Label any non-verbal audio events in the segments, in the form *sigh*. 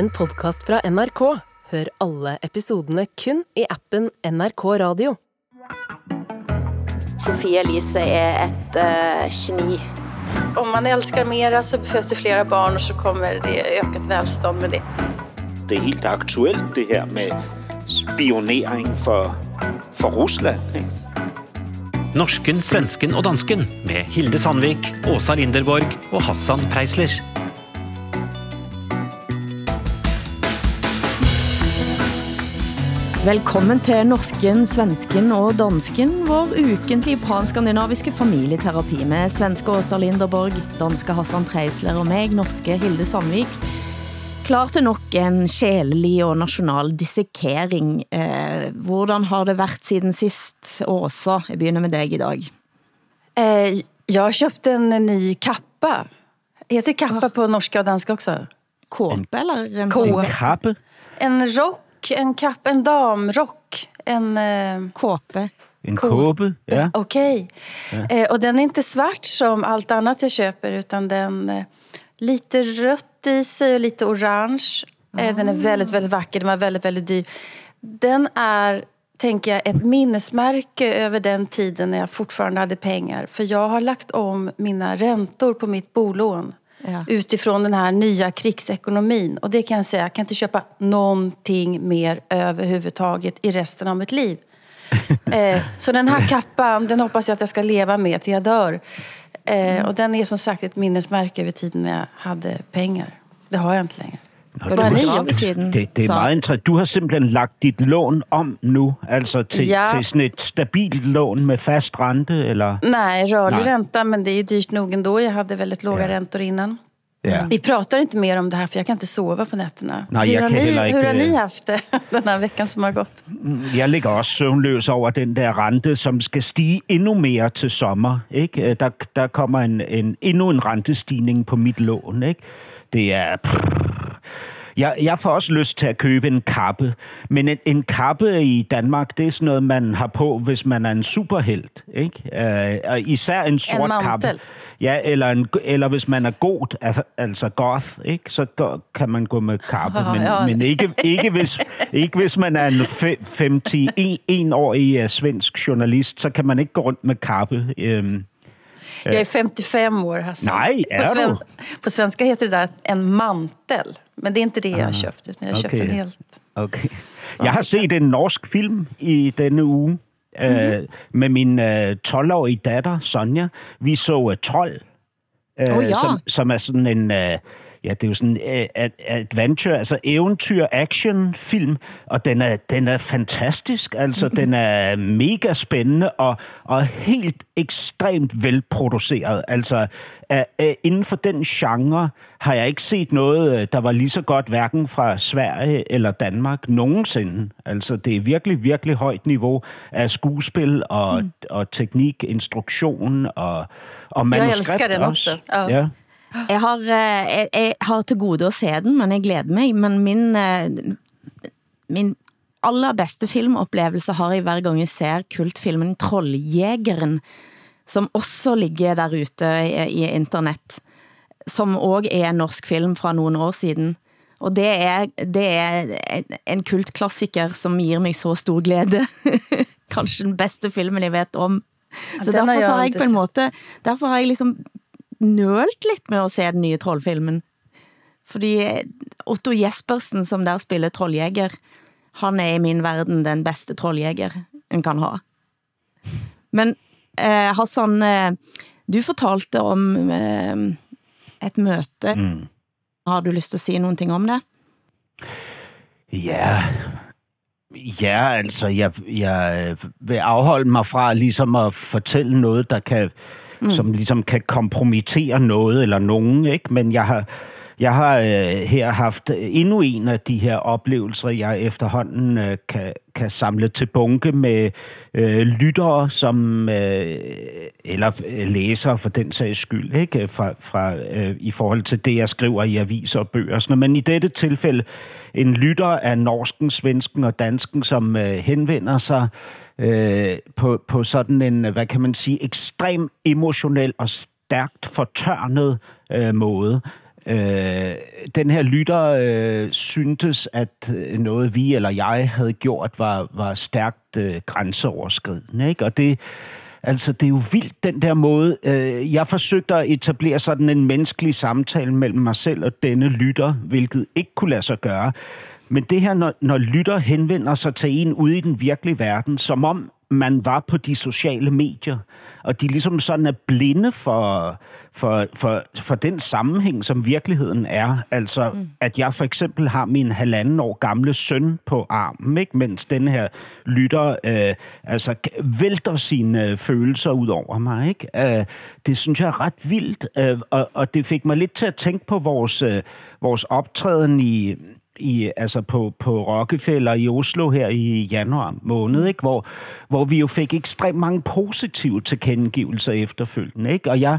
en podkast fra NRK. Hør alle episodene kun i appen NRK Radio. Sofie Elise er et uh, geni. Om man älskar mera så behövs det flera barn och så kommer det ökat välstånd med det. Det er helt aktuelt det her med spionering for, for Rusland. Ikke? Norsken, svensken og dansken med Hilde Sandvik, Åsa Linderborg og Hassan Preisler. Velkommen til norsken, svensken og dansken, vår ukentlige panskandinaviske familieterapi med svenske Åsa Linderborg, danske Hassan Preisler og mig, norske Hilde Sandvik. Klar til nok en sjælelig og national dissekering. Eh, hvordan har det været siden sist, Åsa? Jeg begynder med dig i dag. Eh, jag har köpt en ny kappa. Heter kappa på norska och danska också? Kåpe eller en. En kappe? En rock, en kappa, en damrock. En... Eh, kåpe? En kåbe? Ja. Okej. Eh, och den är inte svart som allt annat jag köper utan den eh, lite rött i sig och lite orange. Eh, den är väldigt, väldigt vacker. Den var väldigt, väldigt dyr. Den är, tänker jag, ett minnesmärke över den tiden när jag fortfarande hade pengar. För jag har lagt om mina räntor på mitt bolån. Ja. Utifrån den här nya krigsekonomin. Och det kan jag säga, jag kan inte köpa någonting mer överhuvudtaget i resten av mitt liv. *laughs* Eh, så den här kappan, den hoppas jag att jag ska leva med till jag dör. Eh, och den är som sagt ett minnesmärke över tiden när jag hade pengar. Det har jag inte längre. Bare du siden? Det, det er Så- meget interessant. Du har simpelthen lagt dit lån om nu, altså til, Ja. til sådan et stabilt lån med fast rente, eller? Nej, rörlig Nej. ränta, men det är ju dyrt nog ändå. Jag hade väldigt låga Ja. räntor innan. Ja. Vi pratar inte mer om det här för jag kan inte sova på nätterna. Nej, hur, jag har kan ni, ikke- hur har ni haft det *laughs* den här veckan som har gått? Jeg ligger også søvnløs over den der rente, som skal stige endnu mere til sommer. Ikke? Øh, Der, der kommer en, en, endnu en rentestigning på mit lån. Ikke? Det er... Jeg, jeg får også lyst til at købe en kappe, men en, en kappe i Danmark, det er sådan noget, man har på, hvis man er en superhelt. Ikke? Øh, og især en sort mantel. kappe. Ja, eller, en, eller hvis man er god, altså, altså goth, ikke? så går, kan man gå med kappe, men, *laughs* men ikke, ikke, hvis, ikke hvis man er en fe- 51-årig uh, svensk journalist, så kan man ikke gå rundt med kappe. Øhm, Jag är 55 år, Hassan. Nej, är på, du? på svenska heter det där en mantel. Men det är inte det jag har köpt. Utan jag har okej. en helt... Okay. Jeg har set en norsk film i denne uge øh, med min øh, 12-årige datter, Sonja. Vi så uh, Trold, øh, Åh, ja. som, som er sådan en... Øh, ja, det er jo sådan uh, adventure, altså eventyr-action-film, og den er, den er fantastisk. Altså, Mhm. den er mega spændende og, og helt ekstremt velproduceret. Altså, uh, uh, inden for den genre har jeg ikke set noget, der var lige så godt, hverken fra Sverige eller Danmark nogensinde. Altså, det er virkelig, virkelig højt niveau af skuespil og, mm. og teknik, instruktion og, og manuskript elsker den også. også. Ja. Ja. Jeg har, eh, jeg, jeg har til gode at se den, men jeg glæder mig. Men min, eh, min aller bedste filmoplevelse har jeg hver gang jeg ser kultfilmen Trolljægeren, som også ligger der ute i, i internet, som også er en norsk film fra nogle år siden. Og det er, det er en- kultklassiker, som giver mig så stor glæde. *laughs* Kanskje den bedste filmen jeg vet om. Så derfor har jeg på en måte, derfor har jeg liksom nølt lidt med at se den nye trollfilmen. Fordi Otto Jespersen, som der spiller trolljæger, han er i min verden den bedste trolljæger en kan ha. Men eh, Hassan, eh, du fortalte om eh, et møte. Mm. Har du lyst til at sige nogle ting om det? Ja, ja altså, jeg, jeg vil afholde mig fra ligesom at fortælle noget, der kan, mm. som ligesom kan kompromittere noget eller nogen, ikke? Men jeg har, jeg har øh, her haft endnu en af de her oplevelser, jeg efterhånden øh, kan, kan samle til bunke med øh, lyttere, som, øh, eller øh, læsere for den sags skyld, ikke? Øh, fra, fra, øh, i forhold til det, jeg skriver i aviser og bøger. og Sådan. noget. Men i dette tilfælde en lytter af norsken, svensken og dansken, som øh, henvender sig øh, Øh, på, på sådan en, øh, hvad kan man sige, ekstrem emotionel og stærkt fortørnet øh, måde. øh, den her lytter øh, syntes, at øh, noget vi eller jeg havde gjort var, var stærkt øh, grænseoverskridende. Ikke? Og det, altså, det er jo vildt, den der måde. Øh, jeg forsøgte at etablere sådan en menneskelig samtale mellem mig selv og denne lytter, hvilket ikke kunne lade sig gøre. Men det her, når, når lytter henvender sig til en ude i den virkelige verden, som om man var på de sociale medier, og de ligesom sådan er blinde for, for, for, for den sammenhæng, som virkeligheden er. Altså, mm. at jeg for eksempel har min halvanden år gamle søn på armen, ikke? mens den her lytter øh, altså, vælter sine følelser ud over mig. Ikke? Øh, det synes jeg er ret vildt, øh, og, og det fik mig lidt til at tænke på vores, øh, vores optræden i i, altså på, på Rockefeller i Oslo her i januar måned, ikke? Hvor, hvor vi jo fik ekstremt mange positive tilkendegivelser efterfølgende. Ikke? Og jeg,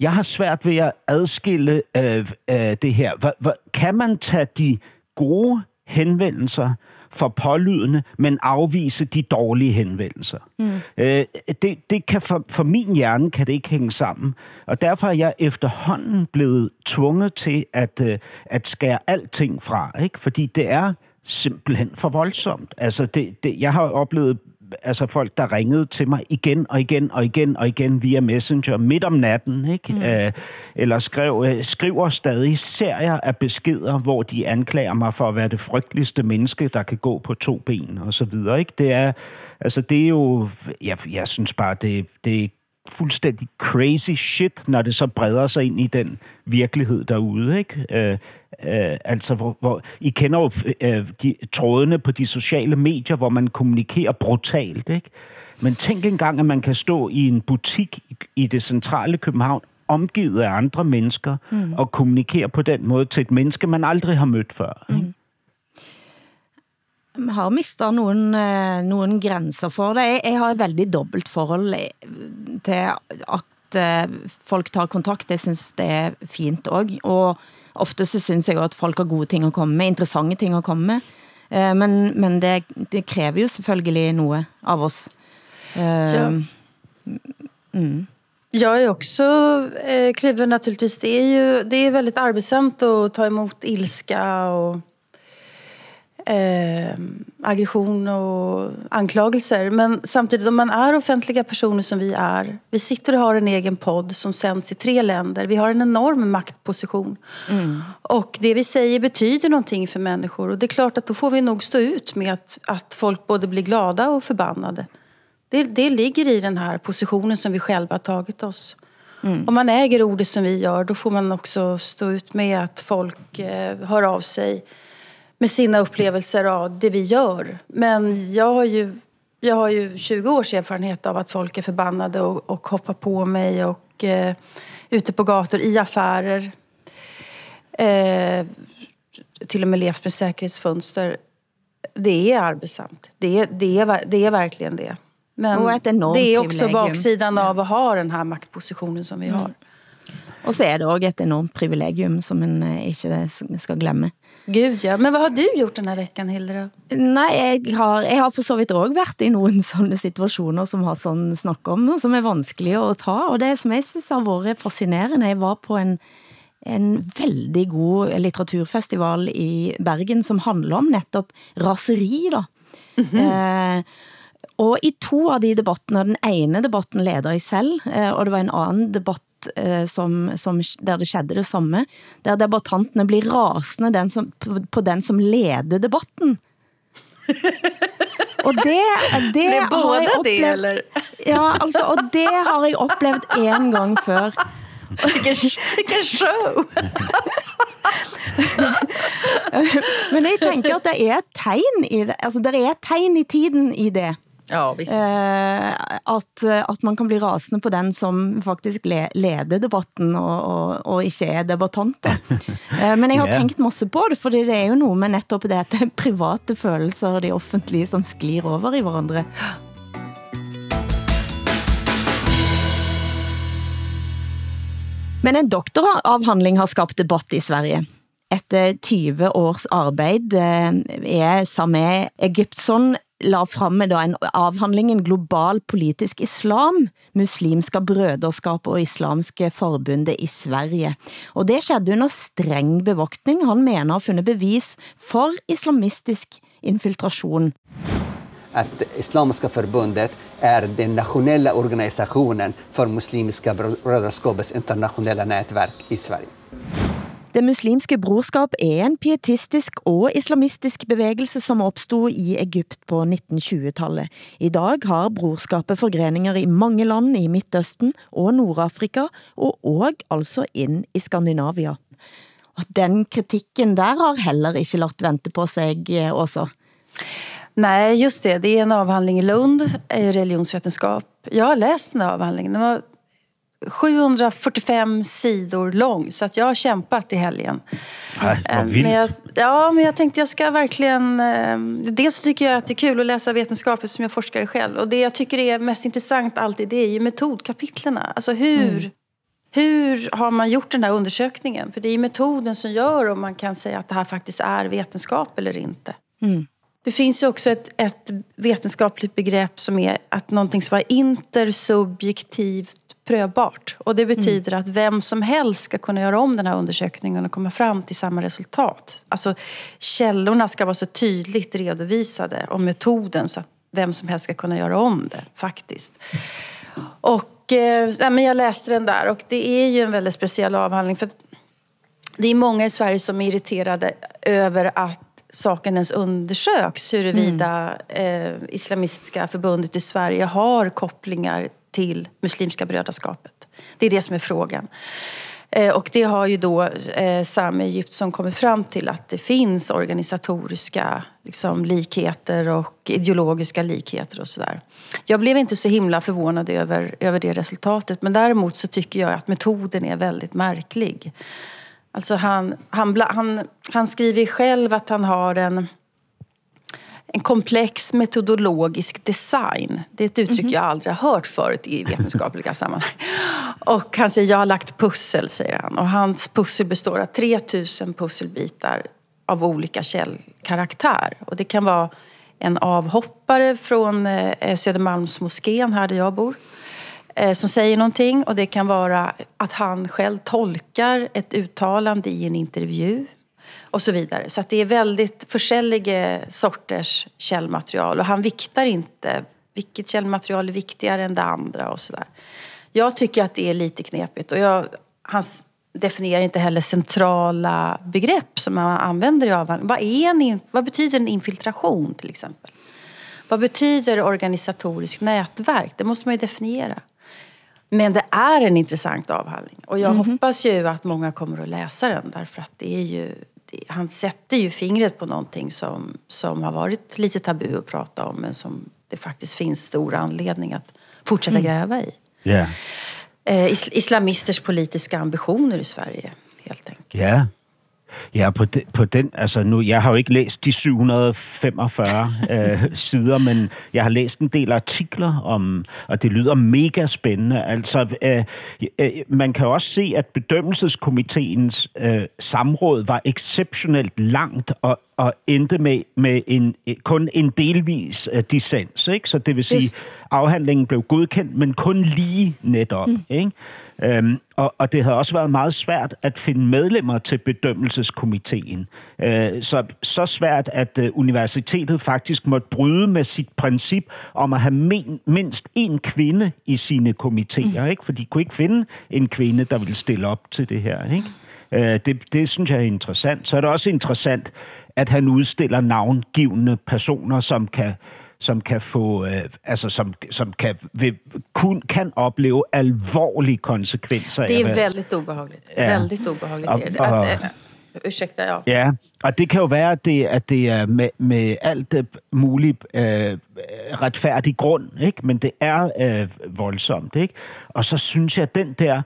jeg har svært ved at adskille øh, øh, det her. H- h- kan man tage de gode henvendelser for pålydende, men afvise de dårlige henvendelser. Mm. Øh, det, det kan for, for min hjerne kan det ikke hænge sammen, og derfor er jeg efterhånden blevet tvunget til at, øh, at skære alting fra, ikke? fordi det er simpelthen for voldsomt. Altså, det, det, jeg har oplevet altså folk, der ringede til mig igen og igen og igen og igen via Messenger midt om natten, ikke? Mm. Øh, eller skrev, øh, skriver stadig serier af beskeder, hvor de anklager mig for at være det frygteligste menneske, der kan gå på to ben og så videre, ikke? Det er, altså det er jo, jeg, jeg synes bare, det, det er fuldstændig crazy shit, når det så breder sig ind i den virkelighed derude, ikke? Øh, Øh, altså, hvor, hvor, I kender jo øh, de, trådene på de sociale medier, hvor man kommunikerer brutalt, ikke? Men tænk engang, at man kan stå i en butik i, i det centrale København, omgivet af andre mennesker, mm. og kommunikere på den måde til et menneske, man aldrig har mødt før. Ikke? Mm. Jeg har mistet nogen, øh, nogen grænser for det. Jeg har et veldig dobbelt forhold til at øh, folk tar kontakt. Det synes det er fint også. Og ofte så synes jeg at folk har gode ting at komme med, interessante ting at komme med. Eh, men, men det, det kræver jo selvfølgelig noget av oss. Eh, ja. Mm. Jag är också eh, kluven naturligtvis. Det är ju det är väldigt arbetsamt att ta emot ilska och eh, aggression och anklagelser. Men samtidigt, om man är offentliga personer som vi är. Vi sitter och har en egen podd som sänds i tre länder. Vi har en enorm maktposition. Mm. Och det vi säger betyder någonting för människor. Och det är klart att då får vi nog stå ut med att, att folk både blir glada och förbannade. Det, det ligger i den här positionen som vi själva har tagit oss. Mm. Om man äger ordet som vi gör, då får man också stå ut med att folk eh, hör av sig med sina upplevelser av det vi gör. Men jag har ju, jag har ju 20 års erfarenhet av att folk är förbannade och, och hoppar på mig och eh, ute på gator, i affärer. Eh, till och med levt med säkerhetsfönster. Det är arbetsamt. Det är, det är, det är verkligen det. Men det är också baksidan av att ha den här maktpositionen som vi mm. har. Og så er det også et enormt privilegium, som en eh, ikke skal glemme. Gud ja, men hvad har du gjort den her veckan, Hilde? Nej, jeg har, jeg har for så vidt også været i nogle sådanne situationer, som har sådan snakket om, som er vanskelige at ta, og det som jeg synes har været fascinerende, jeg var på en, en veldig god litteraturfestival i Bergen, som handler om netop raseri, da. Mm -hmm. eh, og i to av de debattene, den ene debatten leder i selv, eh, og det var en anden debatt eh, som, som, der det skedde det samme, der debattantene blir rasende den som, på, den som leder debatten. *laughs* og det, det, har jeg oplevet, eller? *laughs* ja, altså, og det har jeg oplevet en gang før. Vilken show! *laughs* Men jeg tænker at det er et tegn i det, altså der er et tegn i tiden i det. Ja, visst. Eh, at, at man kan bli rasende på den som faktisk le, leder debatten og, og, og ikke er debattant. *laughs* eh, men jeg har yeah. tænkt masse på det, fordi det er jo noget med netop det, at det private følelser og de offentlige som sklir over i hverandre. Men en doktoravhandling har skabt debatt i Sverige. Efter 20 års arbeid eh, er Sameh Egyptson la fremme da en avhandling, en global politisk islam, muslimska brøderskap og islamske forbundet i Sverige. Og det skedde under streng bevoktning. Han mener at fundet bevis for islamistisk infiltration. Att Islamiska förbundet är den nationella organisationen för Muslimska brödraskapets internationella nätverk i Sverige. Det muslimske brorskap er en pietistisk og islamistisk bevægelse, som opstod i Egypt på 1920-tallet. I dag har brorskapet forgreninger i mange land i Midtøsten og Nordafrika, og og altså ind i Skandinavia. Og den kritikken der har heller ikke lagt vente på sig også. Eh, Nej, just det. Det är en avhandling i Lund, eh, i religionsvetenskap. Jag har läst den avhandlingen. Den var 745 sidor lång, så att jag har kämpat i helgen. Ej, hvor vildt. Men jag, ja, men jag tänkte jag ska verkligen... Eh, dels tycker jag att det är kul att läsa vetenskapligt som jag forskare själv. Och det jag tycker är mest intressant alltid, det är ju metodkapitlerna. Alltså hur... Mm. Hur har man gjort den här undersökningen? För det är ju metoden som gör om man kan säga att det här faktiskt är vetenskap eller inte. Mm. Det finns ju också ett, ett vetenskapligt begrepp som är att någonting ska vara intersubjektivt prövbart. Och det betyder mm. att vem som helst ska kunna göra om den här undersökningen och komma fram till samma resultat. Alltså källorna ska vara så tydligt redovisade om metoden så att vem som helst ska kunna göra om det faktiskt. Och eh, men jag läste den där och det är ju en väldigt speciell avhandling för det är många i Sverige som är irriterade över att saken ens undersöks huruvida mm. eh, Islamistiska förbundet i Sverige har kopplingar till Muslimska brödraskapet. Det är det som är frågan. Eh, och det har ju då eh, Sami som kommit fram till att det finns organisatoriska liksom, likheter och ideologiska likheter och sådär. Jag blev inte så himla förvånad över, över det resultatet men däremot så tycker jag att metoden är väldigt märklig. Alltså han, han, han, han skriver själv att han har en en komplex metodologisk design. Det är ett uttryck mm -hmm. jag aldrig har hört förut i vetenskapliga sammanhang. Och han säger, jag har lagt pussel, säger han. Och hans pussel består av 3000 pusselbitar av olika källkaraktär. Och det kan vara en avhoppare från eh, Södermalmsmoskén, här där jag bor eh, som säger någonting. Och det kan vara att han själv tolkar ett uttalande i en intervju och så vidare. Så att det är väldigt försäljliga sorters källmaterial och han viktar inte vilket källmaterial är viktigare än det andra och sådär. Jag tycker att det är lite knepigt och jag, han definierar inte heller centrala begrepp som man använder i avhandlingen. Vad, är en, vad betyder en infiltration till exempel? Vad betyder organisatorisk nätverk? Det måste man ju definiera. Men det är en intressant avhandling och jag mm -hmm. hoppas ju att många kommer att läsa den därför att det är ju han sätter ju fingret på någonting som, som har varit lite tabu att prata om men som det faktiskt finns stor anledning att fortsätta mm. gräva i. Yeah. Eh, islamisters politiska ambitioner i Sverige, helt enkelt. Ja, yeah. Ja, på, de, på den, altså nu, jeg har jo ikke læst de 745 øh, sider, men jeg har læst en del artikler om, og det lyder mega spændende. Altså, øh, øh, man kan også se, at bedømmelseskomiteens øh, samråd var exceptionelt langt og, og endte med, med en, kun en delvis uh, dissens. Ikke? Så det vil sige, at afhandlingen blev godkendt, men kun lige netop. Mm. Ikke? Øhm, og, og det havde også været meget svært at finde medlemmer til bedømmelseskomiteen. Øh, så, så svært, at øh, universitetet faktisk måtte bryde med sit princip om at have min, mindst en kvinde i sine komiteer, mm. ikke? for de kunne ikke finde en kvinde, der ville stille op til det her. Ikke? Øh, det, det synes jeg er interessant. Så er det også interessant, at han udstiller navngivende personer, som kan som kan få, øh, altså som, som kan, vil, kun, kan opleve alvorlige konsekvenser. Det er väldigt obehagligt. Ja. Väldigt obehagligt. Og, og, at, at, ursäkta, ja. Ja, og det kan jo være, at det, at det er med, med alt muligt øh, retfærdig grund, ikke? men det er øh, voldsomt. Ikke? Og så synes jeg, at den der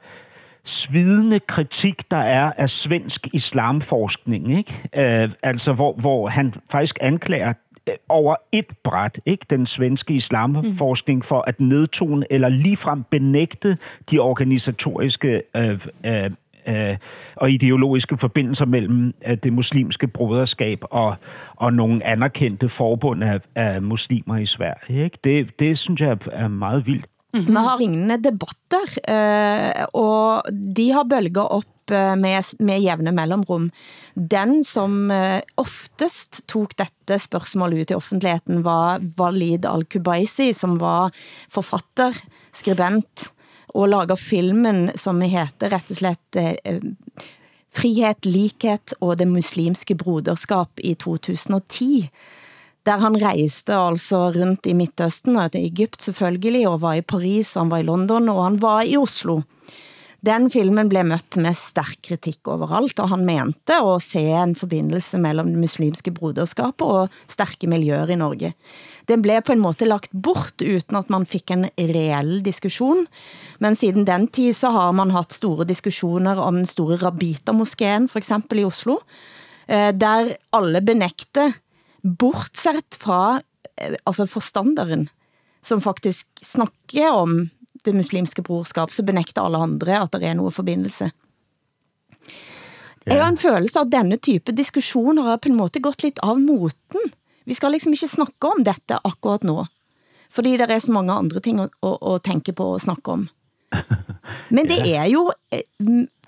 svidende kritik, der er af svensk islamforskning, ikke? Øh, altså hvor, hvor han faktisk anklager øh, over et bræt, ikke den svenske islamforskning, for at nedtone eller ligefrem benægte de organisatoriske øh, øh, øh, og ideologiske forbindelser mellem øh, det muslimske broderskab og, og nogle anerkendte forbund af, af muslimer i Sverige. Ikke? Det, det synes jeg er meget vildt. Mm -hmm. Vi har ringende debatter, øh, og de har bølget op eh, med, med jævne mellemrum. Den, som øh, oftest tog dette spørgsmål ud i offentligheden, var Walid Al-Kubaisi, som var forfatter, skribent, og lager filmen, som heter rett og slett Frihet, likhet og det muslimske broderskap i 2010 der han rejste altså rundt i Midtøsten og i Egypt selvfølgelig, og var i Paris, og han var i London, og han var i Oslo. Den filmen blev mødt med stærk kritik overalt, og han mente at se en forbindelse mellem det muslimske broderskab og stærke miljøer i Norge. Den blev på en måte lagt bort, uden at man fik en reel diskussion, men siden den tid så har man haft store diskussioner om den store Rabita-moskeen, for eksempel i Oslo, eh, der alle benægte bortsett fra eh, altså forstanderen, som faktisk snakker om det muslimske brorskab, så benægter alle andre, at der er noget forbindelse. Ja. Jeg har en følelse av at denne type diskussioner har på en måte gått lidt av moten. Vi skal liksom ikke snakke om dette akkurat nå, fordi der er så mange andre ting at, at, at tænke på og snakke om. *laughs* Men det er jo eh,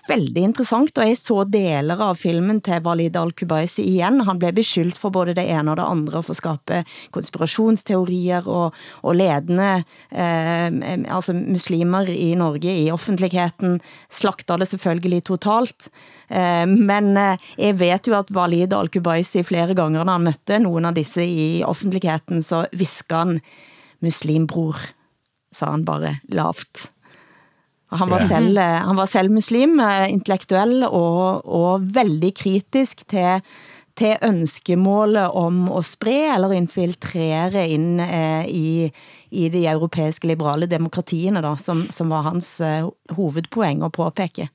veldig interessant, og jeg så deler av filmen til Walid Al-Kubaisi igen. Han blev beskyldt for både det ene og det andre for at skabe konspirationsteorier og, og ledende eh, altså muslimer i Norge i offentligheden. Slagter det selvfølgelig totalt. Eh, men eh, jeg vet jo at Walid Al-Kubaisi flere gange, når han mødte nogen av disse i offentligheden, så viskede han muslimbror, sa han bare lavt. Han var, selv, eh, han var selv muslim, eh, intellektuell og, og veldig kritisk til, til ønskemålet om at spre eller infiltrere ind eh, i, i de europæiske liberale demokratierne, da, som, som var hans eh, hovedpoeng at påpeke.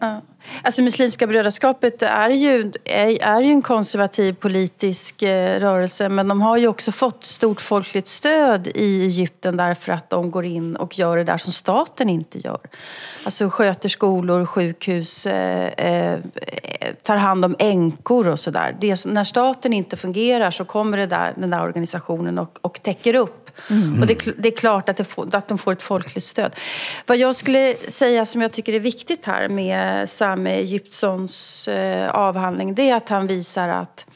Ja. Alltså Muslimska brödraskapet är ju, är, är ju en konservativ politisk eh, rörelse men de har ju också fått stort folkligt stöd i Egypten därför att de går in och gör det där som staten inte gör. Alltså sköter skolor, sjukhus, eh, eh, tar hand om änkor och sådär. När staten inte fungerar så kommer det där, den där organisationen och, och täcker upp Mm. Och det, det är klart att, det får, att de får ett folkligt stöd. Vad jag skulle säga som jag tycker är viktigt här med Sami Egyptsons eh, avhandling det är att han visar att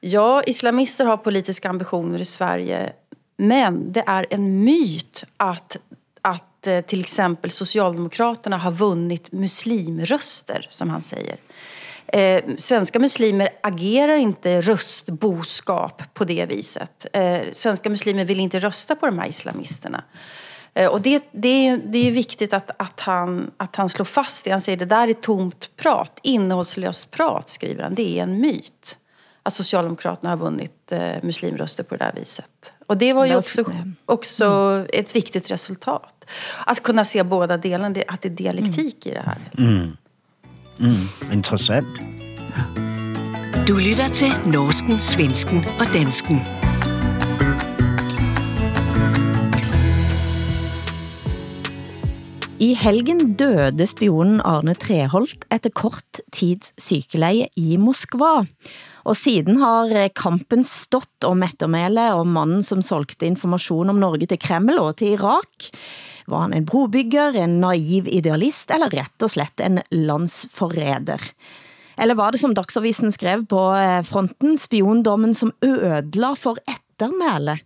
ja, islamister har politiska ambitioner i Sverige men det är en myt att, att eh, till exempel Socialdemokraterna har vunnit muslimröster, som han säger. Eh, svenska muslimer agerar inte röstboskap på det viset. Eh, svenska muslimer vill inte rösta på de här islamisterna. Eh, och det, det, är, det är viktigt att, att, han, att han slår fast det. Han säger det där är tomt prat, innehållslöst prat, skriver han. Det är en myt att Socialdemokraterna har vunnit eh, muslimröster på det där viset. Och det var ju också, också mm. ett viktigt resultat. Att kunna se båda delarna, att det är dialektik mm. i det här. Mm. Mm, interessant. Du lytter til Norsken, Svensken og Dansken. I helgen døde spionen Arne Treholt efter kort tids sykeleie i Moskva. Og siden har kampen stått om ettermæle og mannen som solgte information om Norge til Kreml og til Irak. Var han en brobygger, en naiv idealist eller rett og slett en landsforræder? Eller var det som Dagsavisen skrev på eh, fronten, spiondommen som ødela for ettermæle?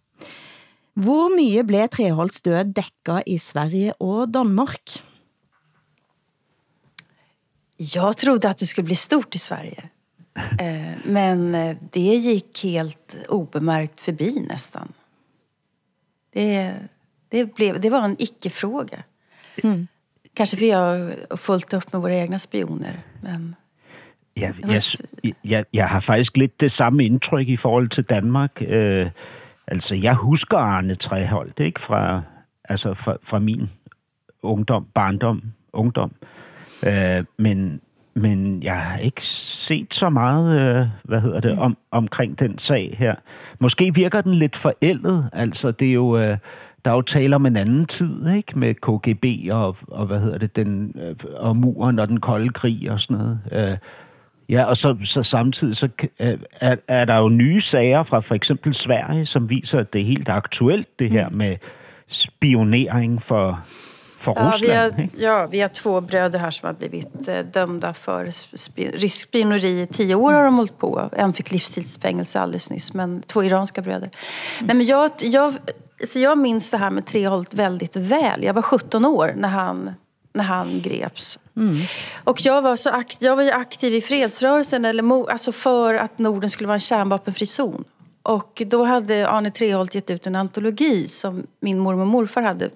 Hvor mye blev Treholts død dækket i Sverige og Danmark? Jag trodde att det skulle bli stort i Sverige. Eh, men eh, det gick helt obemärkt förbi nästan. Det, det, blev, det var en icke-fråga. Mm. Kanske för jag har fulgt upp med våra egna spioner. Men... Ja, jeg, jeg, jeg har faktisk lidt det samme indtryk i forhold til Danmark. Øh, altså, jeg husker Arne Treholt, ikke? Fra, altså fra, fra min ungdom, barndom, ungdom. Øh, men, men jeg har ikke set så meget, øh, hvad hedder det, om, omkring den sag her. Måske virker den lidt forældet, altså det er jo... Øh, der er jo tale om en anden tid, ikke? Med KGB og, og hvad hedder det, den, øh, og muren og den kolde krig og sådan noget. Øh, ja, og så, så samtidig så øh, er, er der jo nye sager fra for eksempel Sverige, som viser, at det er helt aktuelt, det her mm. med spionering for, for ja, Rusland. Vi har, ja, vi har två bröder här som har blivit eh, dömda för riskspioneri i tio år har de hållit på. En fick livstidsfängelse alldeles nyss, men två iranska bröder. Mm. Nej, men jag, jag, så jag minns det här med Treholt väldigt väl. Jag var 17 år när han, när han greps. Mm. Och jag var, så akt, jag var ju aktiv i fredsrörelsen eller, alltså för att Norden skulle vara en kärnvapenfri zon. Och då hade Arne Treholt gett ut en antologi som min mormor och morfar hade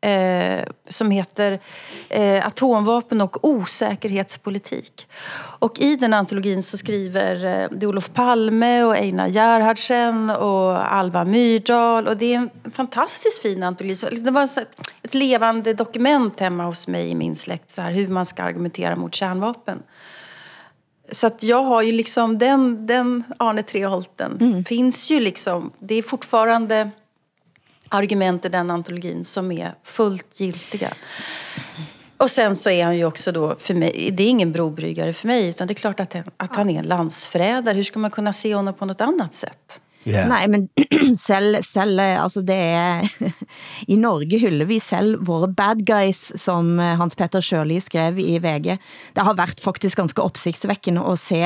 eh, som heter eh, Atomvapen och osäkerhetspolitik. Och i den antologin så skriver eh, det Olof Palme och Einar Gerhardsen och Alva Myrdal. Och det är en fantastiskt fin antologi. Så, liksom, det var ett levande dokument hemma hos mig i min släkt. Så här, hur man ska argumentera mot kärnvapen. Så att jag har ju liksom den, den Arne Treholten mm. finns ju liksom. Det är fortfarande argument i den antologin som är fullt giltiga. Och sen så är han ju också då, för mig, det är ingen brobryggare för mig, utan det är klart att, att han är en landsförrädare. Hur ska man kunna se honom på något annat sätt? Yeah. Nej, men *clears throat* selv, selv, eh, altså det er, *laughs* i Norge hyller vi selv våre bad guys, som eh, Hans Petter Sjørli skrev i VG. Det har været faktisk ganske opsigtsvækkende at se,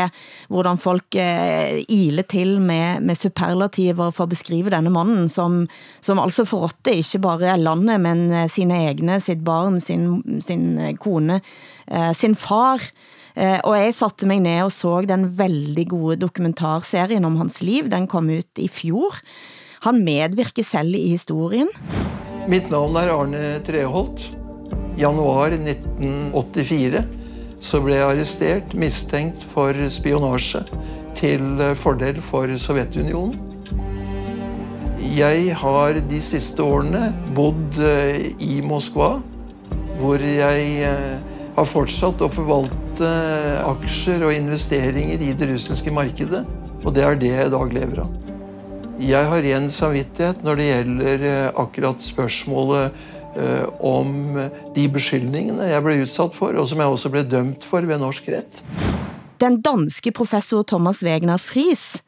hvordan folk eh, ile til med, med superlativer for at beskrive denne mannen, som, som altså forrådte ikke bare landet, men eh, sine egne, sitt barn, sin, sin kone, eh, sin far, Eh, og jeg satte mig ned og så den veldig gode dokumentarserien om hans liv. Den kom ut i fjor. Han medvirker selv i historien. Mitt navn er Arne Treholt. Januar 1984 så blev jeg arrestert, mistænkt for spionage til eh, fordel for Sovjetunionen. Jeg har de sidste årene bodd eh, i Moskva, hvor jeg har fortsat at forvalte aktier og investeringer i det russiske markedet. Og det er det jeg i dag lever av. Jeg har ren samvittighet når det gjelder eh, akkurat spørsmålet eh, om de beskyldningene jeg ble utsatt for, og som jeg også ble dømt for ved norsk rett. Den danske professor Thomas Wegner Fries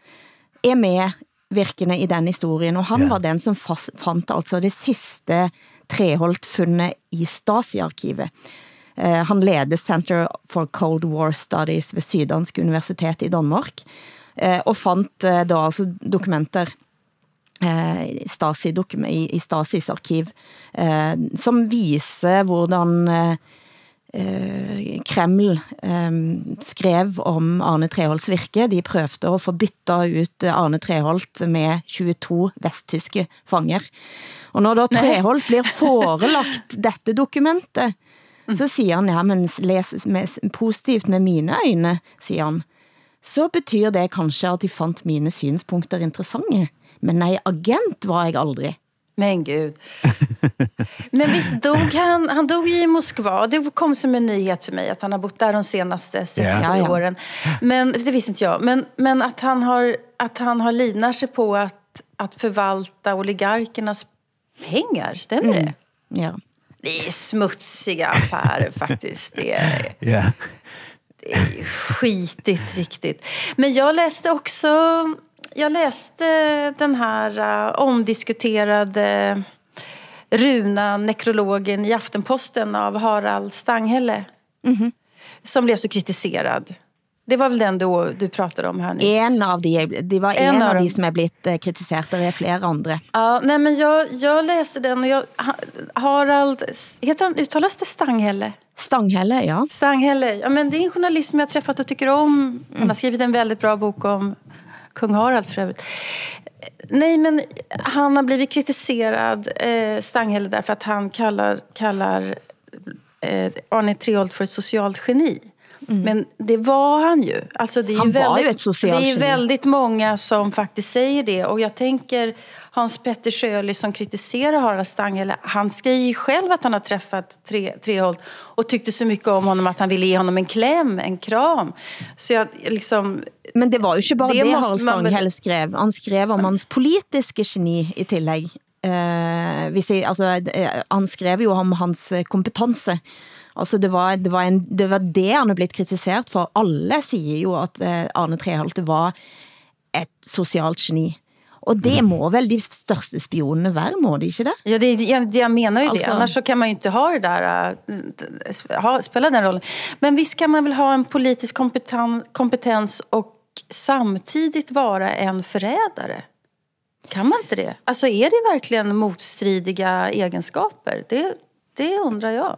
er med virkende i den historien, og han ja. var den som fandt altså det sidste treholdt fundet i Stasi-arkivet. Eh, han leder Center for Cold War Studies ved Syddansk Universitet i Danmark, eh, og fandt eh, da altså dokumenter Stasi i, i Stasis arkiv, som viser hvordan Kreml skrev om Arne Treholts virke. De prøvde at få bytta ut Arne Treholt med 22 vesttyske fanger. Og når da Treholt blir *laughs* forelagt dette dokumentet, så siger han, ja, men læs med, positivt med mine øjne, siger han. Så betyder det kanskje at de fandt mine synspunkter interessante. Men nej, agent var jeg aldrig. Men gud. Men visst dog han, han dog i Moskva. Det kom som en nyhet för mig att han har bott där de senaste sex yeah. ja, åren. Men, det visste inte jag. Men, men att, han har, att han har linar sig på att, att förvalta oligarkernas pengar, stämmer mm. det? Ja. Det är smutsiga affärer *laughs* faktiskt. Det är, yeah. det är skitigt riktigt. Men jag läste också, jag läste den här uh, omdiskuterade runa nekrologen i Aftenposten av Harald Stanghelle. Mm -hmm. Som blev så kritiserad. Det var väl den du, du pratade om här nyss? En av de, det var en, en av, de som är blivit eh, kritiserat, det är flera andra. Ja, nej men jag, jag läste den och jag, Harald, heter han, uttalas det Stanghelle? Stanghelle, ja. Stanghelle, ja men det är en journalist som jag träffat och tycker om. Han har skrivit en väldigt bra bok om kung Harald för övrigt. Nej, men han har blivit kritiserad, eh, Stanghelle, därför att han kallar, kallar eh, Arne Treholt för ett socialt geni. Mm. Men det var han ju. Alltså det är han ju väldigt, var ju ett socialt Det är väldigt många som faktiskt säger det. Och jag tänker Hans Petter Sjöley som kritiserar Harald Stanghelle. Han skriver ju själv att han har träffat tre, Treholt och tyckte så mycket om honom att han ville ge honom en kläm, en kram. Så jag liksom... Men det var ju inte bara det, det Harald Stanghelle skrev. Han skrev om hans politiska geni i tillägg. eh, hvis jeg, altså, eh, han skrev jo om hans kompetence, Altså det var, det, var en, det var det han er blitt kritiseret for. Alle siger jo at eh, Arne Treholte var et socialt geni. Og det må vel de største spionene være, må det ikke det? Ja, det, jag, jag menar ju Alltså- det. Annars så kan man ju inte ha det där, äh, ha, spela den rollen. Men visst kan man väl ha en politisk kompetens, kompetens och samtidigt vara en förrädare? Kan man inte det? Alltså är det verkligen motstridiga egenskaper? Det, det undrar jag.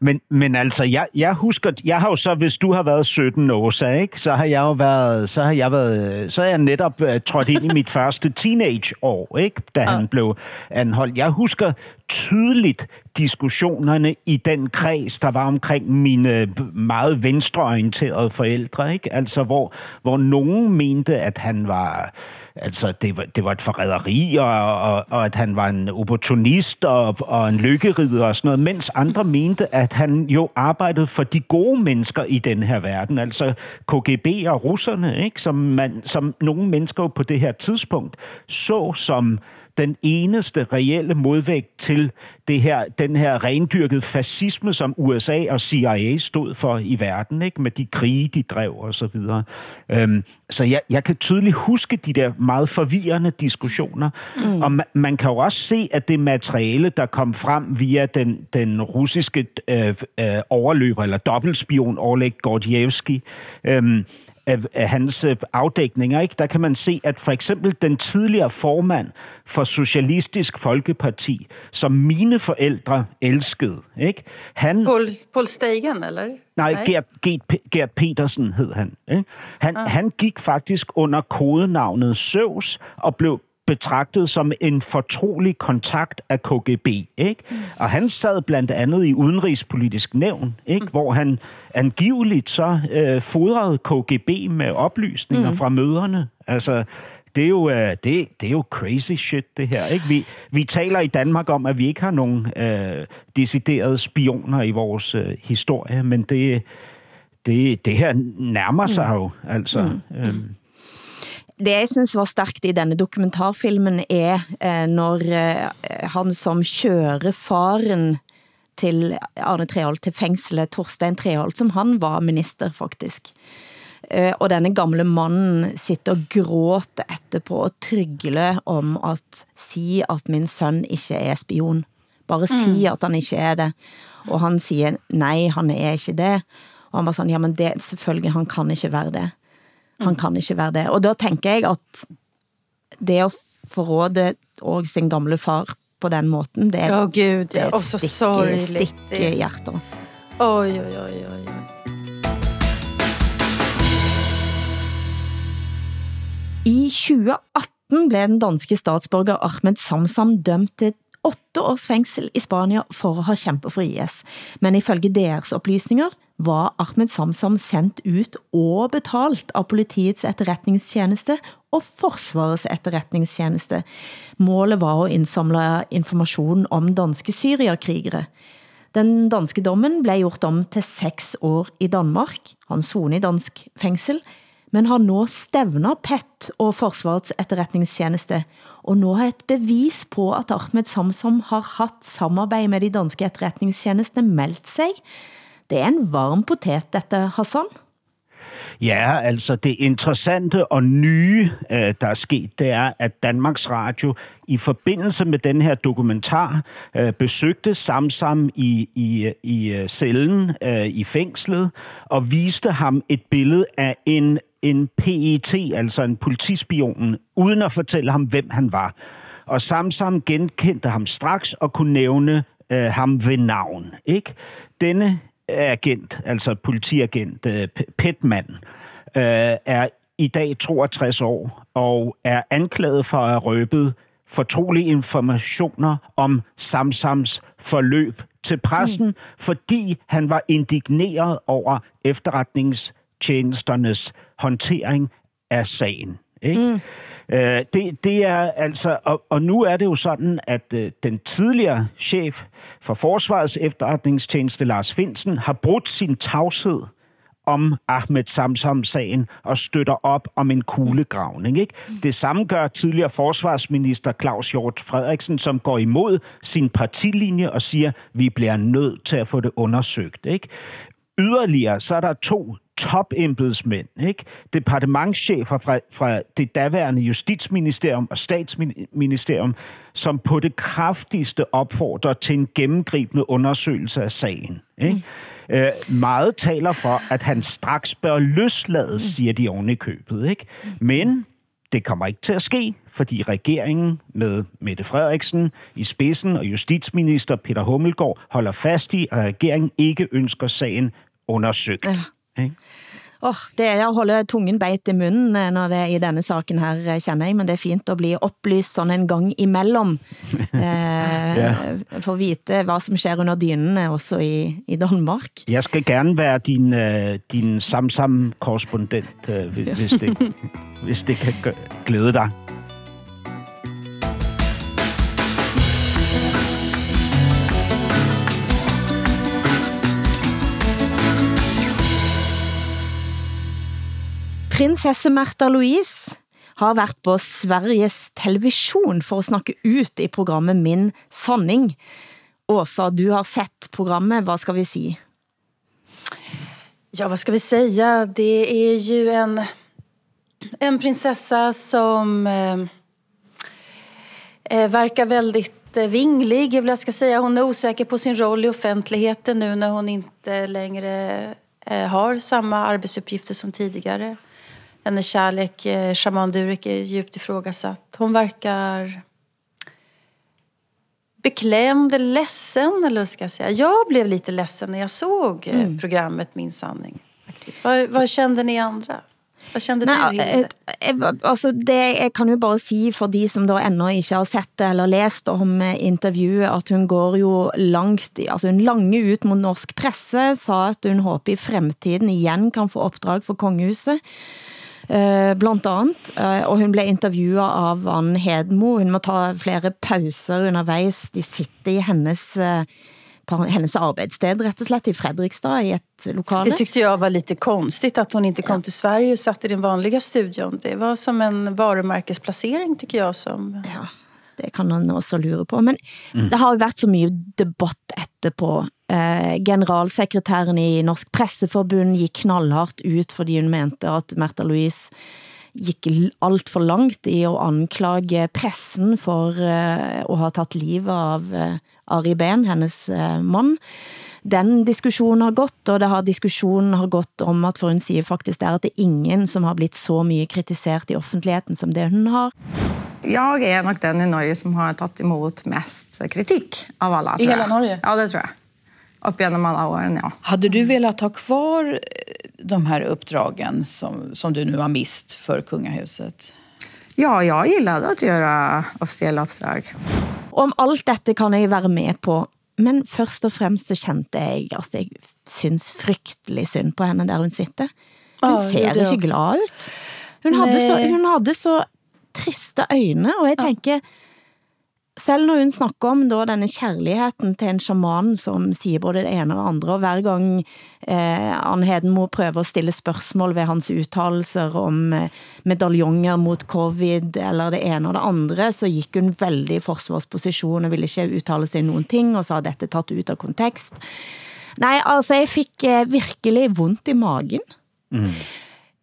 Men, men altså, jeg, jeg husker, jeg har jo så, hvis du har været 17 år, så, ikke, så har jeg jo været, så har jeg været, så har jeg netop uh, trådt ind i mit *laughs* første teenageår, ikke, da han blev anholdt. Jeg husker tydeligt diskussionerne i den kreds, der var omkring mine meget venstreorienterede forældre, ikke? Altså, hvor, hvor nogen mente, at han var, altså, det var, det var et forræderi, og, og, og at han var en opportunist og, og en lykkerider og sådan noget, mens andre mente, at han jo arbejdede for de gode mennesker i den her verden, altså KGB og russerne, ikke? Som, man, som nogle mennesker jo på det her tidspunkt så som den eneste reelle modvægt til det her, den her rendyrkede fascisme, som USA og CIA stod for i verden, ikke? med de krige, de drev og så videre. Øhm, så jeg, jeg kan tydeligt huske de der meget forvirrende diskussioner, mm. og man, man kan jo også se, at det materiale, der kom frem via den, den russiske øh, øh, overløber, eller dobbeltspion Oleg Gordievski, øh, af, af hans øh, afdækninger, ikke? der kan man se, at for eksempel den tidligere formand for Socialistisk Folkeparti, som mine forældre elskede, ikke? han... Paul, Paul Steigen, eller? Nej, Gert, Gert, Gert Petersen hed han. Ikke? Han, ah. han gik faktisk under kodenavnet Søvs og blev betragtet som en fortrolig kontakt af KGB. Ikke? Mm. Og han sad blandt andet i udenrigspolitisk nævn, ikke? Mm. hvor han angiveligt så øh, fodrede KGB med oplysninger mm. fra møderne. Altså, det er jo, øh, det, det er jo crazy shit, det her. Ikke? Vi, vi taler i Danmark om, at vi ikke har nogen øh, deciderede spioner i vores øh, historie, men det, det, det her nærmer sig jo. Altså, mm. øh, det jeg synes var stærkt i denne dokumentarfilmen er, eh, når eh, han som kører faren til Arne Treholt til fængslet, Torstein Treholt, som han var minister faktisk. Eh, og denne gamle mannen sitter og gråter etterpå og trygler om at si at min søn ikke er spion. Bare si at han ikke er det. Og han siger, nej, han er ikke det. Og han var sådan, ja, men det, selvfølgelig, han kan ikke være det. Han kan ikke være det. Og da tænker jeg at det at forråde og sin gamle far på den måten, det, Åh, Gud, ja. det Og så stikker Det- hjerter. Oj, oj, oj, oj. I 2018 blev den danske statsborger Ahmed Samsam dømt til åtte års fængsel i Spania for at have kæmpet for IS. Men ifølge deres oplysninger var Ahmed Samsam sendt ut og betalt av politiets etterretningstjeneste og forsvarets etterretningstjeneste. Målet var at indsamle information om danske syrierkrigere. Den danske dommen blev gjort om til seks år i Danmark. Han son i dansk fængsel, men har nå stævnet PET og Forsvarets etterretningstjeneste, og nå har et bevis på, at Ahmed Samsam har haft samarbejde med de danske etterretningstjenestene meldt sig. Det er en varm potet, dette, Hassan. Ja, altså det interessante og nye, øh, der er sket, det er, at Danmarks Radio i forbindelse med den her dokumentar øh, besøgte Samsam i, i, i øh, cellen øh, i fængslet og viste ham et billede af en, en PET, altså en politispion, uden at fortælle ham, hvem han var. Og Samsam genkendte ham straks og kunne nævne øh, ham ved navn. Ikke? Denne agent, altså politiagent, øh, Petman, øh, er i dag 62 år og er anklaget for at have røbet fortrolige informationer om Samsams forløb til pressen, mm. fordi han var indigneret over efterretningstjenesternes håndtering af sagen. Ikke? Mm. Øh, det, det er altså, og, og nu er det jo sådan, at øh, den tidligere chef for Forsvarets efterretningstjeneste, Lars Finsen, har brudt sin tavshed om Ahmed Samsam-sagen og støtter op om en kuglegravning. Ikke? Det samme gør tidligere forsvarsminister Claus Hjort Frederiksen, som går imod sin partilinje og siger, vi bliver nødt til at få det undersøgt. Ikke? Yderligere så er der to topembedsmænd, ikke? departementschefer fra, fra det daværende justitsministerium og statsministerium, som på det kraftigste opfordrer til en gennemgribende undersøgelse af sagen. Ikke? Mm. Øh, meget taler for, at han straks bør løslades, siger de oven i købet. Ikke? Men det kommer ikke til at ske, fordi regeringen med Mette Frederiksen i spidsen og justitsminister Peter Hummelgaard holder fast i, at regeringen ikke ønsker sagen undersøgt. Ja. Ikke? Oh, det er at holde tungen beit i munnen eh, når det er i denne saken her, eh, kender jeg, men det er fint at blive oplyst sådan en gang imellem. *laughs* eh, ja. For at vite, hvad som sker under dynene også i, i Danmark. Jeg skal gerne være din, din samsam-korrespondent, hvis, det, *laughs* hvis det kan glæde dig. Prinsesse Märtha Louise har været på Sveriges television for at snakke ut i programmet Min Sanning. Åsa, du har sett programmet. Vad ska vi sige? Ja, vad ska vi säga? Det är ju en, en prinsessa som eh, eh verkar väldigt eh, vinglig, jag ska säga. Hon är osäker på sin roll i offentligheten nu när hon inte längre eh, har samma arbetsuppgifter som tidigare hennes kärlek, eh, Shaman Durek, är djupt ifrågasatt. Hon verkar beklämd ledsen, eller vad ska jag säga. Jag blev lite ledsen när jag såg eh, mm. programmet Min sanning. Vad, vad kände ni andra? Hvad kände Nej, du, Hilde? Eh, altså, det jeg kan jo bare sige for de, som da enda ikke har sett det eller læst om interviewet, at hun går jo langt, altså hun lange ut mot norsk presse, sa at hun håber i fremtiden igen kan få opdrag for kongehuset. Eh, blant andet, eh, og hun blev interviewet av Anne Hedmo. Hun må ta flere pauser undervejs. De sitter i hennes eh, på hennes arbejdssted rätt och slett i Fredrikstad i ett lokal. Det tyckte jag var lite konstigt att hon inte kom ja. till Sverige och satt i den vanliga studion. Det var som en varumärkesplacering tycker jag som... Ja, det kan man også lure på. Men mm. det har jo været så mye debatt etterpå Eh, generalsekretæren i Norsk Presseforbund gik knallhardt ut, fordi hun mente at Märtha Louise gik alt for langt i at anklage pressen for uh, at have taget livet av uh, Ari Ben, hennes uh, mand. Den diskussionen har gått, og det har diskussionen har gått om at for hun siger faktisk der, at det er ingen som har blitt så mye kritiseret i offentligheten som det hun har. Jeg er nok den i Norge som har taget imod mest kritik av alla. I hela Norge? Ja, det tror jeg upp genom alla åren, ja. Hade du velat ha kvar eh, de här uppdragen som, som du nu har mist för kungahuset? Ja, jag gillade att göra officiella uppdrag. Om allt detta kan jag vara med på, men först och främst så kände jag att jag syns frygtelig synd på henne där hon sitter. Hon ja, ser inte glad ut. Hon hade, så, hon hade så triste øjne, og jeg tænker, selv når hun snakker om da, denne kærligheden til en shaman, som siger både det ene og andre, og hver gang eh, Anne Hedenmo prøver at stille spørgsmål ved hans uttalelser om eh, medaljonger mot covid, eller det ene og det andre, så gik hun veldig i forsvarsposition og ville ikke uttale sig nogen ting, og så har dette taget ut av kontekst. Nej, altså jeg fik eh, virkelig vondt i magen. Mm.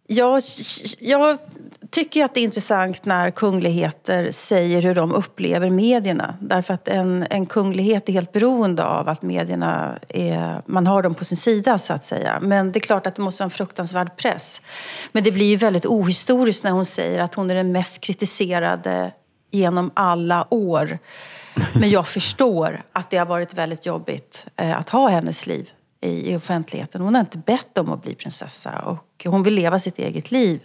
Jag, jag tycker att det är intressant när kungligheter säger hur de upplever medierna. Därför att en, en kunglighet är helt beroende av att medierna är, man har dem på sin sida så att säga. Men det är klart att det måste vara en fruktansvärd press. Men det blir ju väldigt ohistoriskt när hon säger att hon är den mest kritiserade genom alla år. Men jag förstår att det har varit väldigt jobbigt eh, att ha hennes liv i, i offentligheten. Hon har inte bett om att bli prinsessa och hon vill leva sitt eget liv.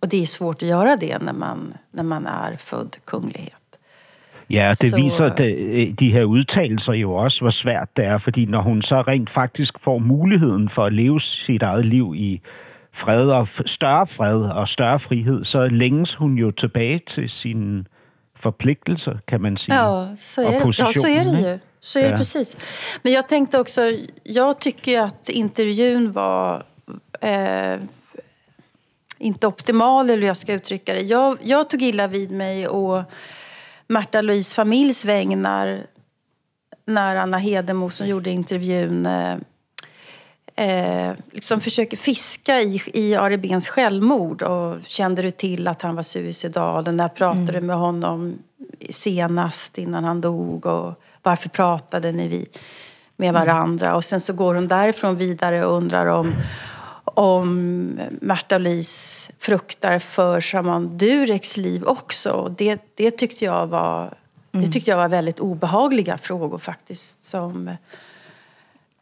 Och det är svårt att göra det när man, när man är född kunglighet. Ja, det så... viser de, de her udtalelser jo også, hvor svært det er, fordi når hun så rent faktisk får muligheden for at leve sit eget liv i fred og større fred og større frihed, så længes hun jo tilbage til sin forpligtelser, kan man sige. Ja, så är, ja, så är det ju. Så är det ja. precis. Men jag tänkte också, jag tycker att intervjun var eh, inte optimal, eller hur jag ska uttrycka det. Jag, jag tog illa vid mig och Märta Louise familjs vägnar när Anna Hedemo som gjorde intervjun eh, eh, liksom försöker fiska i, i Ari Bens självmord. Och kände du till att han var suicidal? När pratade du med honom senast innan han dog? Och varför pratade ni vi med varandra? Och sen så går hon därifrån vidare och undrar om om Märta Lis fruktar för Shaman Dureks liv också. Det, det, tyckte jag var, det tyckte jag var väldigt obehagliga frågor faktiskt. Som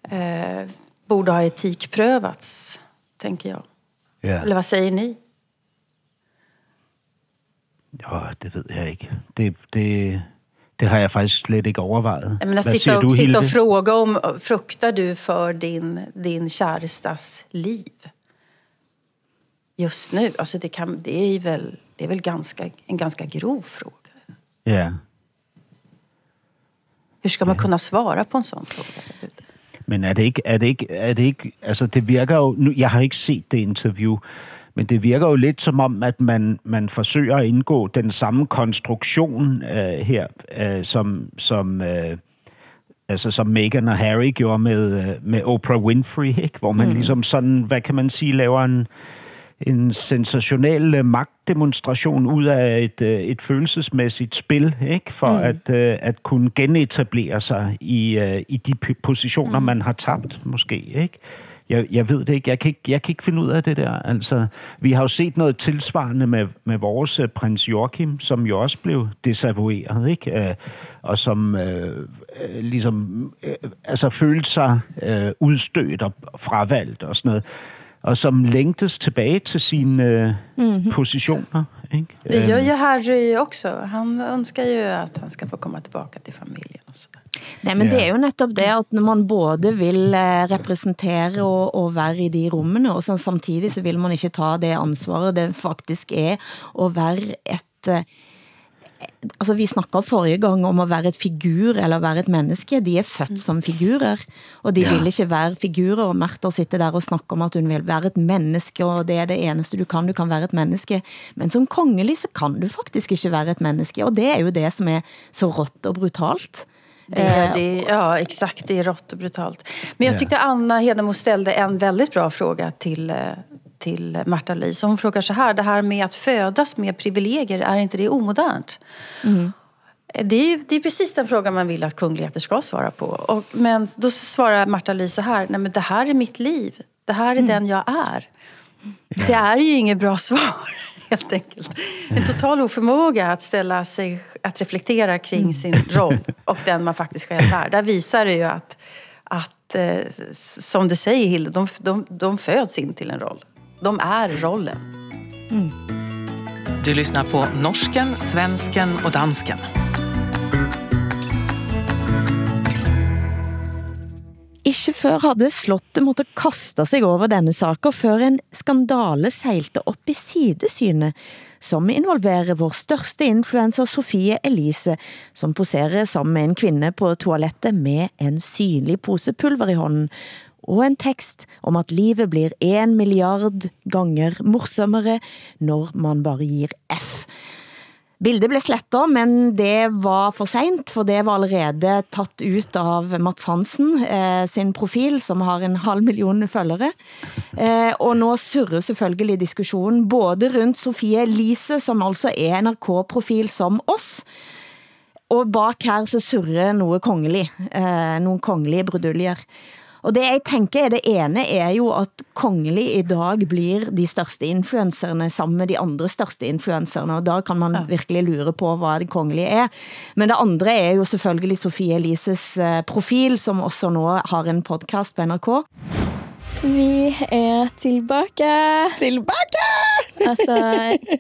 eh, borde ha etikprövats, tänker jag. Ja. Eller vad säger ni? Ja, det ved jeg ikke. Det, det, det har jeg faktisk slet ikke overvejet. Jag menar, Hvad sitta, och, du, sitta och fråga om, fruktar du för din, din kärestas liv? Just nu, alltså det, kan, det, är väl, det är väl ganska, en ganska grov fråga. Ja. Hur ska man kunna svara på en sån fråga? Men er det ikke, er det ikke, er det ikke, altså det virker jo, nu, jeg har ikke set det interview, men det virker jo lidt som om, at man, man forsøger at indgå den samme konstruktion øh, her, øh, som, som, øh, altså som Meghan og Harry gjorde med, øh, med Oprah Winfrey, ikke? hvor man mm. ligesom sådan, hvad kan man sige, laver en, en sensationel øh, magtdemonstration ud af et, øh, et følelsesmæssigt spil, ikke? for mm. at, at kunne genetablere sig i, i de positioner, mm. man har tabt, måske. Ikke? Jeg, jeg ved det ikke. Jeg kan ikke, jeg kan ikke finde ud af det der. Altså, vi har jo set noget tilsvarende med, med vores øh, prins Joachim, som jo også blev desavoueret, ikke? Øh, og som øh, ligesom øh, altså følte sig øh, udstødt og fravalgt og sådan noget og som længtes tilbage til sine mm-hmm. positioner. Ikke? Det gör ju Harry också. Han önskar ju att han ska få komma tillbaka till familjen. Och så. Nej, men det er jo netop det, at når man både vil eh, repræsentere og, og være i de rummene, og så samtidig så vil man ikke ta det ansvaret det faktisk er at være et... eh, Altså, vi snakket forrige gang om at være et figur eller være et menneske. De er født som figurer, og de Ja. vil ikke være figurer. Og Märtha sitter der og snakker om at hun vil være et menneske, og det er det eneste du kan. Du kan være et menneske. Men som kongelig så kan du faktisk ikke være et menneske, og det er jo det som er så rått og brutalt. Det, är- Eh, det, ja, exakt. Det är rått och brutalt. Men jag Ja. tyckte Anna Hedemo ställde en väldigt bra fråga till, eh, till Märta Lis. Hon frågar så här, det här med att födas med privilegier, är inte det omodernt? Det är, ju- det är precis den frågan man vill att kungligheter ska svara på. Och, men då svarar Märta Lis så här, nej men det här är mitt liv. Det här är den jag är. Det är ju inget bra svar, helt enkelt. En total oförmåga att ställa sig, att reflektera kring sin roll och den man faktiskt själv är. Där visar det ju att, att eh, som du säger Hilde, de, de, de föds in till en roll. De är rollen. Mm. Du lyssnar på norsken, svensken och dansken. Ikke før hadde slottet måtte kaste sig over denne saker, før en skandale seilte op i sidesynet, som involverer vår største influencer Sofie Elise, som poserer sammen med en kvinde på toalettet med en synlig pose pulver i hånden, og en tekst om at livet blir en milliard ganger morsommere, når man bare gir F. Bildet blev slettet, men det var for sent, for det var allerede tatt ut av Mats Hansen eh, sin profil, som har en halv million følgere. Eh, og nu surrer selvfølgelig diskussionen både rundt Sofie Lise, som altså er NRK-profil som oss, og bak her så surrer noget kongelig, eh, nogle kongelige bruduljer. Og det jeg tænker er det ene er jo at kongelig i dag blir de største influencerne sammen med de andre største influencerne, og da kan man virkelig lure på, hvad det kongelige er. Men det andre er jo selvfølgelig Sofie Elises eh, profil, som også nå har en podcast på NRK. Vi er tilbake. Tilbake! *laughs* altså,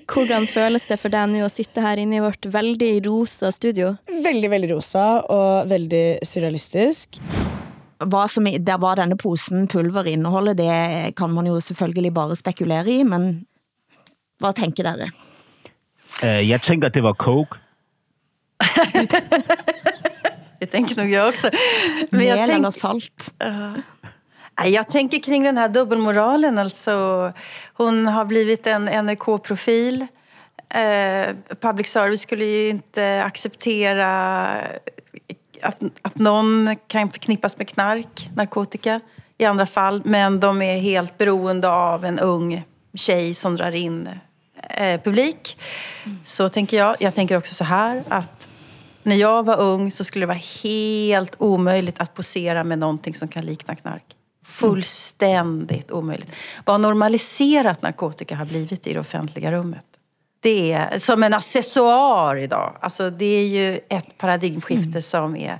hvordan føles det for deg nu at sitte her inne i vårt veldig rosa studio? Veldig, veldig rosa og veldig surrealistisk. Hvad som der var denne posen pulver indeholder, det kan man jo selvfølgelig bare spekulere i, men hvad tænker dere? Uh, jeg tænker, det var coke. *laughs* Det tänker nog jag också. Mel jag tänk- salt? Ja. Nej, Jag tänker kring den här dubbelmoralen. Alltså, hon har blivit en NRK-profil. Eh, public service skulle ju inte acceptera att, att någon kan förknippas med knark, narkotika i andra fall. Men de är helt beroende av en ung tjej som drar in eh, publik. Så tänker jag. Jag tänker också så här att när jag var ung så skulle det vara helt omöjligt att posera med någonting som kan likna knark. Fullständigt omöjligt. Vad normaliserat narkotika har blivit i det offentliga rummet. Det är som en accessoar idag. Alltså det är ju ett paradigmskifte Mm. som är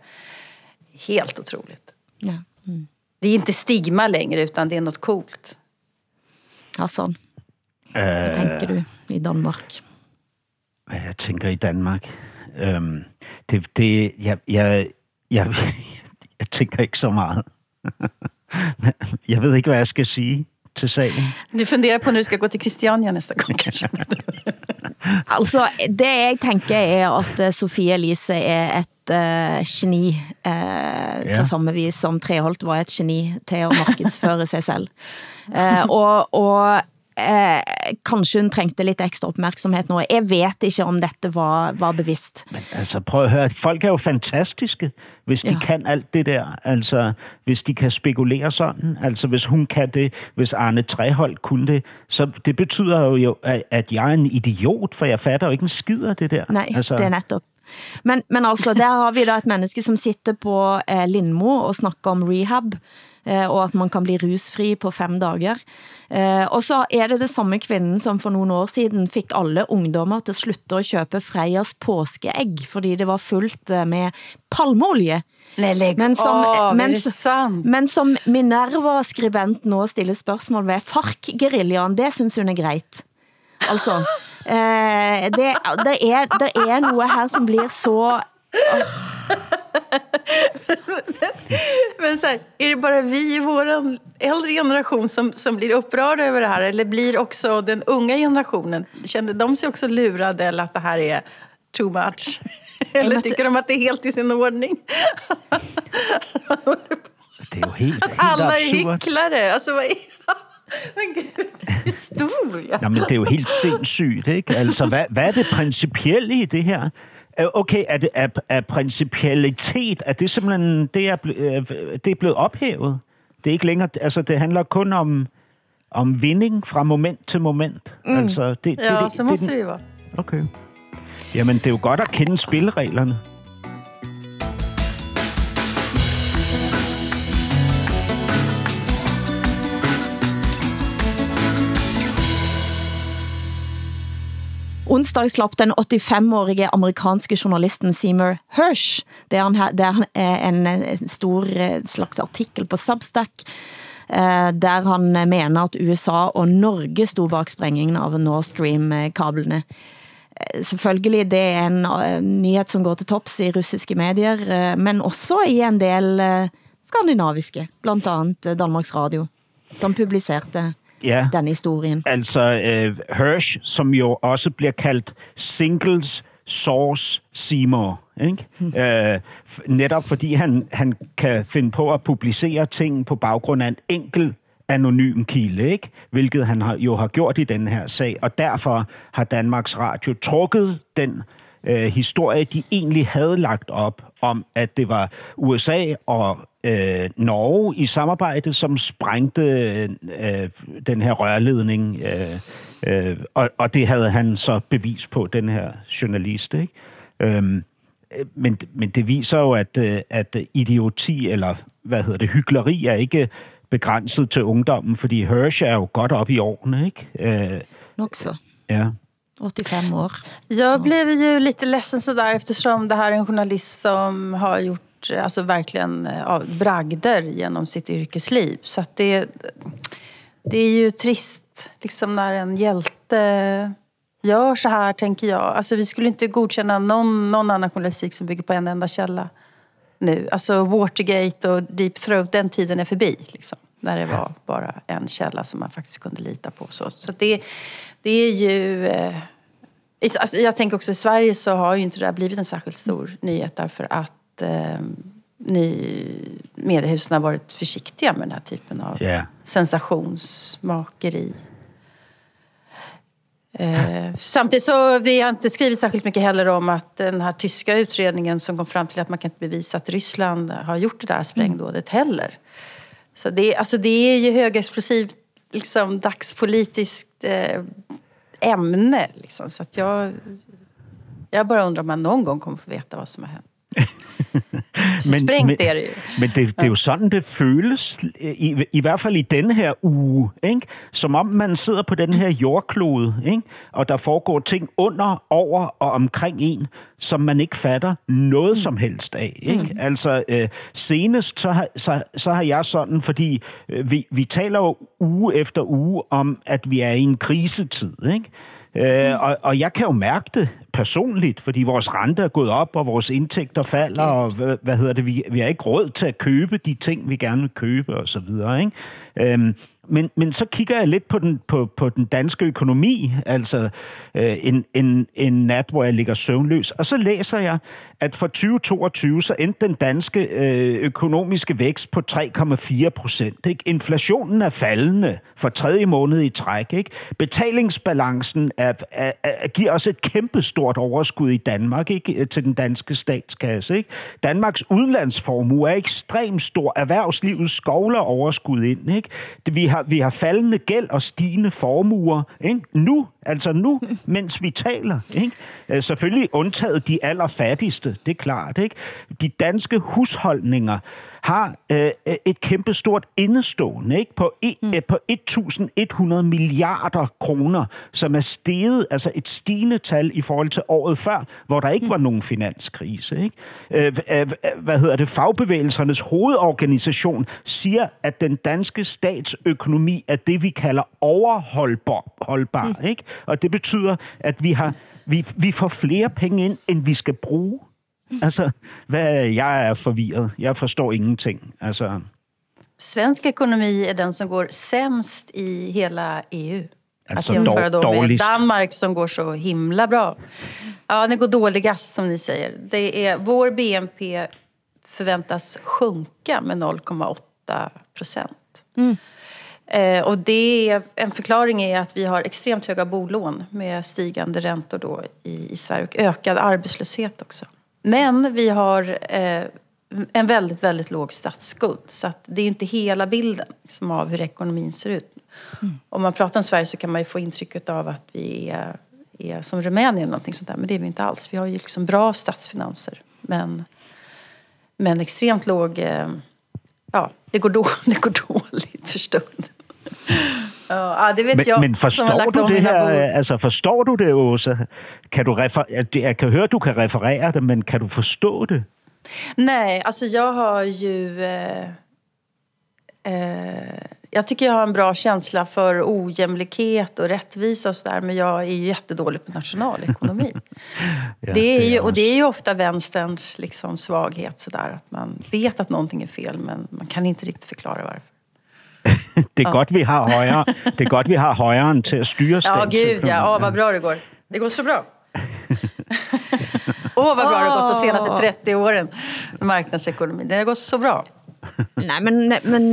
helt otroligt. Ja. Mm. Det är inte stigma längre utan det är något coolt. Hassan, Øh, hvad tænker du i Danmark? Hvad jeg tænker i Danmark? Øhm, det, det, jeg, jeg, jeg, *laughs* jeg tænker ikke så meget. *laughs* jeg ved ikke, hvad jeg skal sige til sagen. Du funderar på när du ska gå till Christiania nästa gång *laughs* kanske? *laughs* Altså, det jeg tænker er at eh, Sofie Elise er et uh, geni, uh, ja. Ja. på samme vis som Treholt var et geni til at markedsføre sig selv. Uh, og og uh, kanskje hun trængte lidt ekstra opmærksomhed nu. Jeg vet ikke om dette var, var bevidst. Altså, prøv at høre. Folk er jo fantastiske, hvis de Ja. kan alt det der. Altså, hvis de kan spekulere sådan. Altså, hvis hun kan det, hvis Arne Treholt kunne det. Så det betyder jo, at jeg er en idiot, for jeg fatter jo ikke en skid af det der. Nej, altså. det er netop. Men, men altså, der har vi da et menneske som sitter på eh, Lindmo og snakker om rehab, eh, og at man kan bli rusfri på fem dager. Eh, og så er det det samme kvinden som for nogle år siden fik alle ungdommer til at slutte at købe Freyas påskeæg, fordi det var fuldt eh, med palmolie. Nej, læg Men som, men, men som Minerva-skribent nå stiller spørgsmål ved, FARC-guerillaen, det synes hun er greit. Altså, eh, det, det, er, det er noget her som blir så... Men så här, är det bara vi i vår äldre generation som, som blir upprörda över det här? Eller blir också den unga generationen, känner de sig också lurade eller att det här är too much? Eller tycker de att det är helt i sin ordning? Det er jo helt, helt Alla är hycklare. Alltså, vad är... *laughs* Men gud, historia. Nå, men det er jo helt sindssygt, ikke? Altså, hvad, hvad er det principielle i det her? Øh, Okay, er, det, er, er principialitet, er det simpelthen, det er, øh, det er blevet ophævet? Det er ikke længere, altså det handler kun om, om vinding fra moment til moment. Mm. Altså, det, det, Ja, det, så det, det, det. Okay. Jamen, det er jo godt at kende spillereglerne. Onsdag slapp den 85-årige amerikanske journalisten Seymour Hersh. Det er, han, her- det er han- en eh, stor eh, slags artikel på Substack, eh, der han mener at USA og Norge stod bak sprængningen av Nord Stream-kablene. Selvfølgelig, det er en nyhet nyhed som går til tops i russiske medier, men også i en del skandinaviske, blandt andet Danmarks Radio, som publicerte Ja. den historien. Altså, øh, Hirsch, som jo også bliver kaldt singles source Seymour, ikke? Mm. Øh, netop fordi han, han kan finde på at publicere ting på baggrund af en enkel anonym kilde, ikke? hvilket han har, jo har gjort i den her sag, og derfor har Danmarks Radio trukket den øh, historie, de egentlig havde lagt op, om at det var USA og øh, Norge i samarbejde, som sprængte øh, den her rørledning. Øh, øh, og, og det havde han så bevis på, den her journalist. Ikke? Øhm, øh, men, men det viser jo, at, øh, at idioti, eller hvad hedder det, hykleri er ikke begrænset til ungdommen, fordi Hirsch er jo godt op i årene, ikke? Øh, Nok så. ja. 85 år. Jag blev ju lite ledsen sådär eftersom det här är en journalist som har gjort eh, alltså verkligen eh, ja, bragder genom sitt yrkesliv. Så att det, det är ju trist liksom när en hjälte gör så här, tänker jag. Alltså vi skulle inte godkänna någon, någon annan journalistik som bygger på en enda källa nu. Alltså Watergate och Deep Throat, den tiden är förbi. Liksom, när det var bara en källa som man faktiskt kunde lita på. Så, så det, det är ju... Eh, alltså jag tänker också i Sverige så har ju inte det här blivit en särskilt stor nyhet därför att eh, ni, mediehusen har varit försiktiga med den här typen av Ja. sensationsmakeri. Eh, samtidigt så vi har inte skrivit särskilt mycket heller om att den här tyska utredningen som kom fram till att man kan inte bevisa att Ryssland har gjort det där sprängdådet heller. Så det, alltså det är ju högexplosivt liksom, dagspolitiskt eh, ämne. Liksom. Så att jag, jag bara undrar om man någon gång kommer få veta vad som har hänt. Sprængt men, er det jo. Men det, det er jo sådan, det føles, i, i hvert fald i denne her uge, ikke? som om man sidder på den her jordklode, ikke? og der foregår ting under, over og omkring en, som man ikke fatter noget som helst af. Ikke? Mm. Altså øh, senest, så har, så, så har jeg sådan, fordi øh, vi, vi taler jo uge efter uge om, at vi er i en krisetid, ikke? Øh, og, og jeg kan jo mærke det personligt, fordi vores rente er gået op, og vores indtægter falder, og hvad, hvad hedder det, vi, vi har ikke råd til at købe de ting, vi gerne vil købe, og så videre. Ikke? Øhm, men, men så kigger jeg lidt på den, på, på den danske økonomi, altså øh, en, en, en nat, hvor jeg ligger søvnløs, og så læser jeg, at for 2022 så endte den danske øh, økonomiske vækst på 3,4 procent. Inflationen er faldende for tredje måned i træk. Ikke? Betalingsbalancen er, er, er, giver os et kæmpestort overskud i Danmark ikke? til den danske statskasse. Ikke? Danmarks udlandsformue er ekstremt stor. Erhvervslivet skovler overskud ind. Ikke? Det, vi, har, vi har faldende gæld og stigende formuer. Ikke? Nu, altså nu, *laughs* mens vi taler. Ikke? Øh, Selvfølgelig undtaget de allerfattigste, det er klart. Ikke? De danske husholdninger har øh, et kæmpestort indestående ikke? På, e, mm. på 1.100 milliarder kroner, som er steget, altså et stigende tal i forhold til året før, hvor der ikke var nogen finanskrise. Ikke? Øh, øh, hvad hedder det? Fagbevægelsernes hovedorganisation siger, at den danske statsøkonomi er det, vi kalder overholdbar. Holdbar, mm. ikke? Og det betyder, at vi har vi, vi får flere penge ind, end vi skal bruge. Altså, hvad, jeg er forvirret. Jeg forstår ingenting. Altså, Svensk ekonomi är den som går sämst i hela EU. Alltså att jämföra då med. Danmark som går så himla bra. Ja, det går dåligast som ni säger. Det är, vår BNP förväntas sjunka med 0,8 procent. Eh, och det är, en förklaring är att vi har extremt höga bolån med stigande räntor då i, i Sverige och ökad arbetslöshet också. Men vi har eh, en väldigt, väldigt låg statsskuld. Så att det är inte hela bilden liksom, av hur ekonomin ser ut. Om man pratar om Sverige så kan man ju få intrycket av att vi är, är som Rumänien eller någonting sånt där. Men det är vi inte alls. Vi har ju liksom bra statsfinanser. Men, men extremt låg... Eh, ja, det går, då, *laughs* det går dåligt för stunden. *laughs* Ja, det vet men, jag men forstår du det her? bord. Altså, forstår du det, Åsa? Kan du refer- jeg kan høre, du kan referere det, men kan du forstå det? Nej, alltså jag har ju... Eh, eh, jag tycker jag har en bra känsla för ojämlikhet och rättvisa och sådär. Men jag är ju jättedålig på nationalekonomi. *laughs* Ja, det är ju, och det är ju ofta vänsterns liksom, svaghet sådär. Att man vet att någonting är fel men man kan inte riktigt förklara varför. Det er, Ja. godt, vi har højere, det er godt, vi har højeren til at styre Ja, statsøkonomien. gud ja. Åh, vad bra det går. Det går så bra. *laughs* Åh, vad bra det har gått de senaste 30 åren med marknadsekonomi. Det har gått så bra. Nej, men, men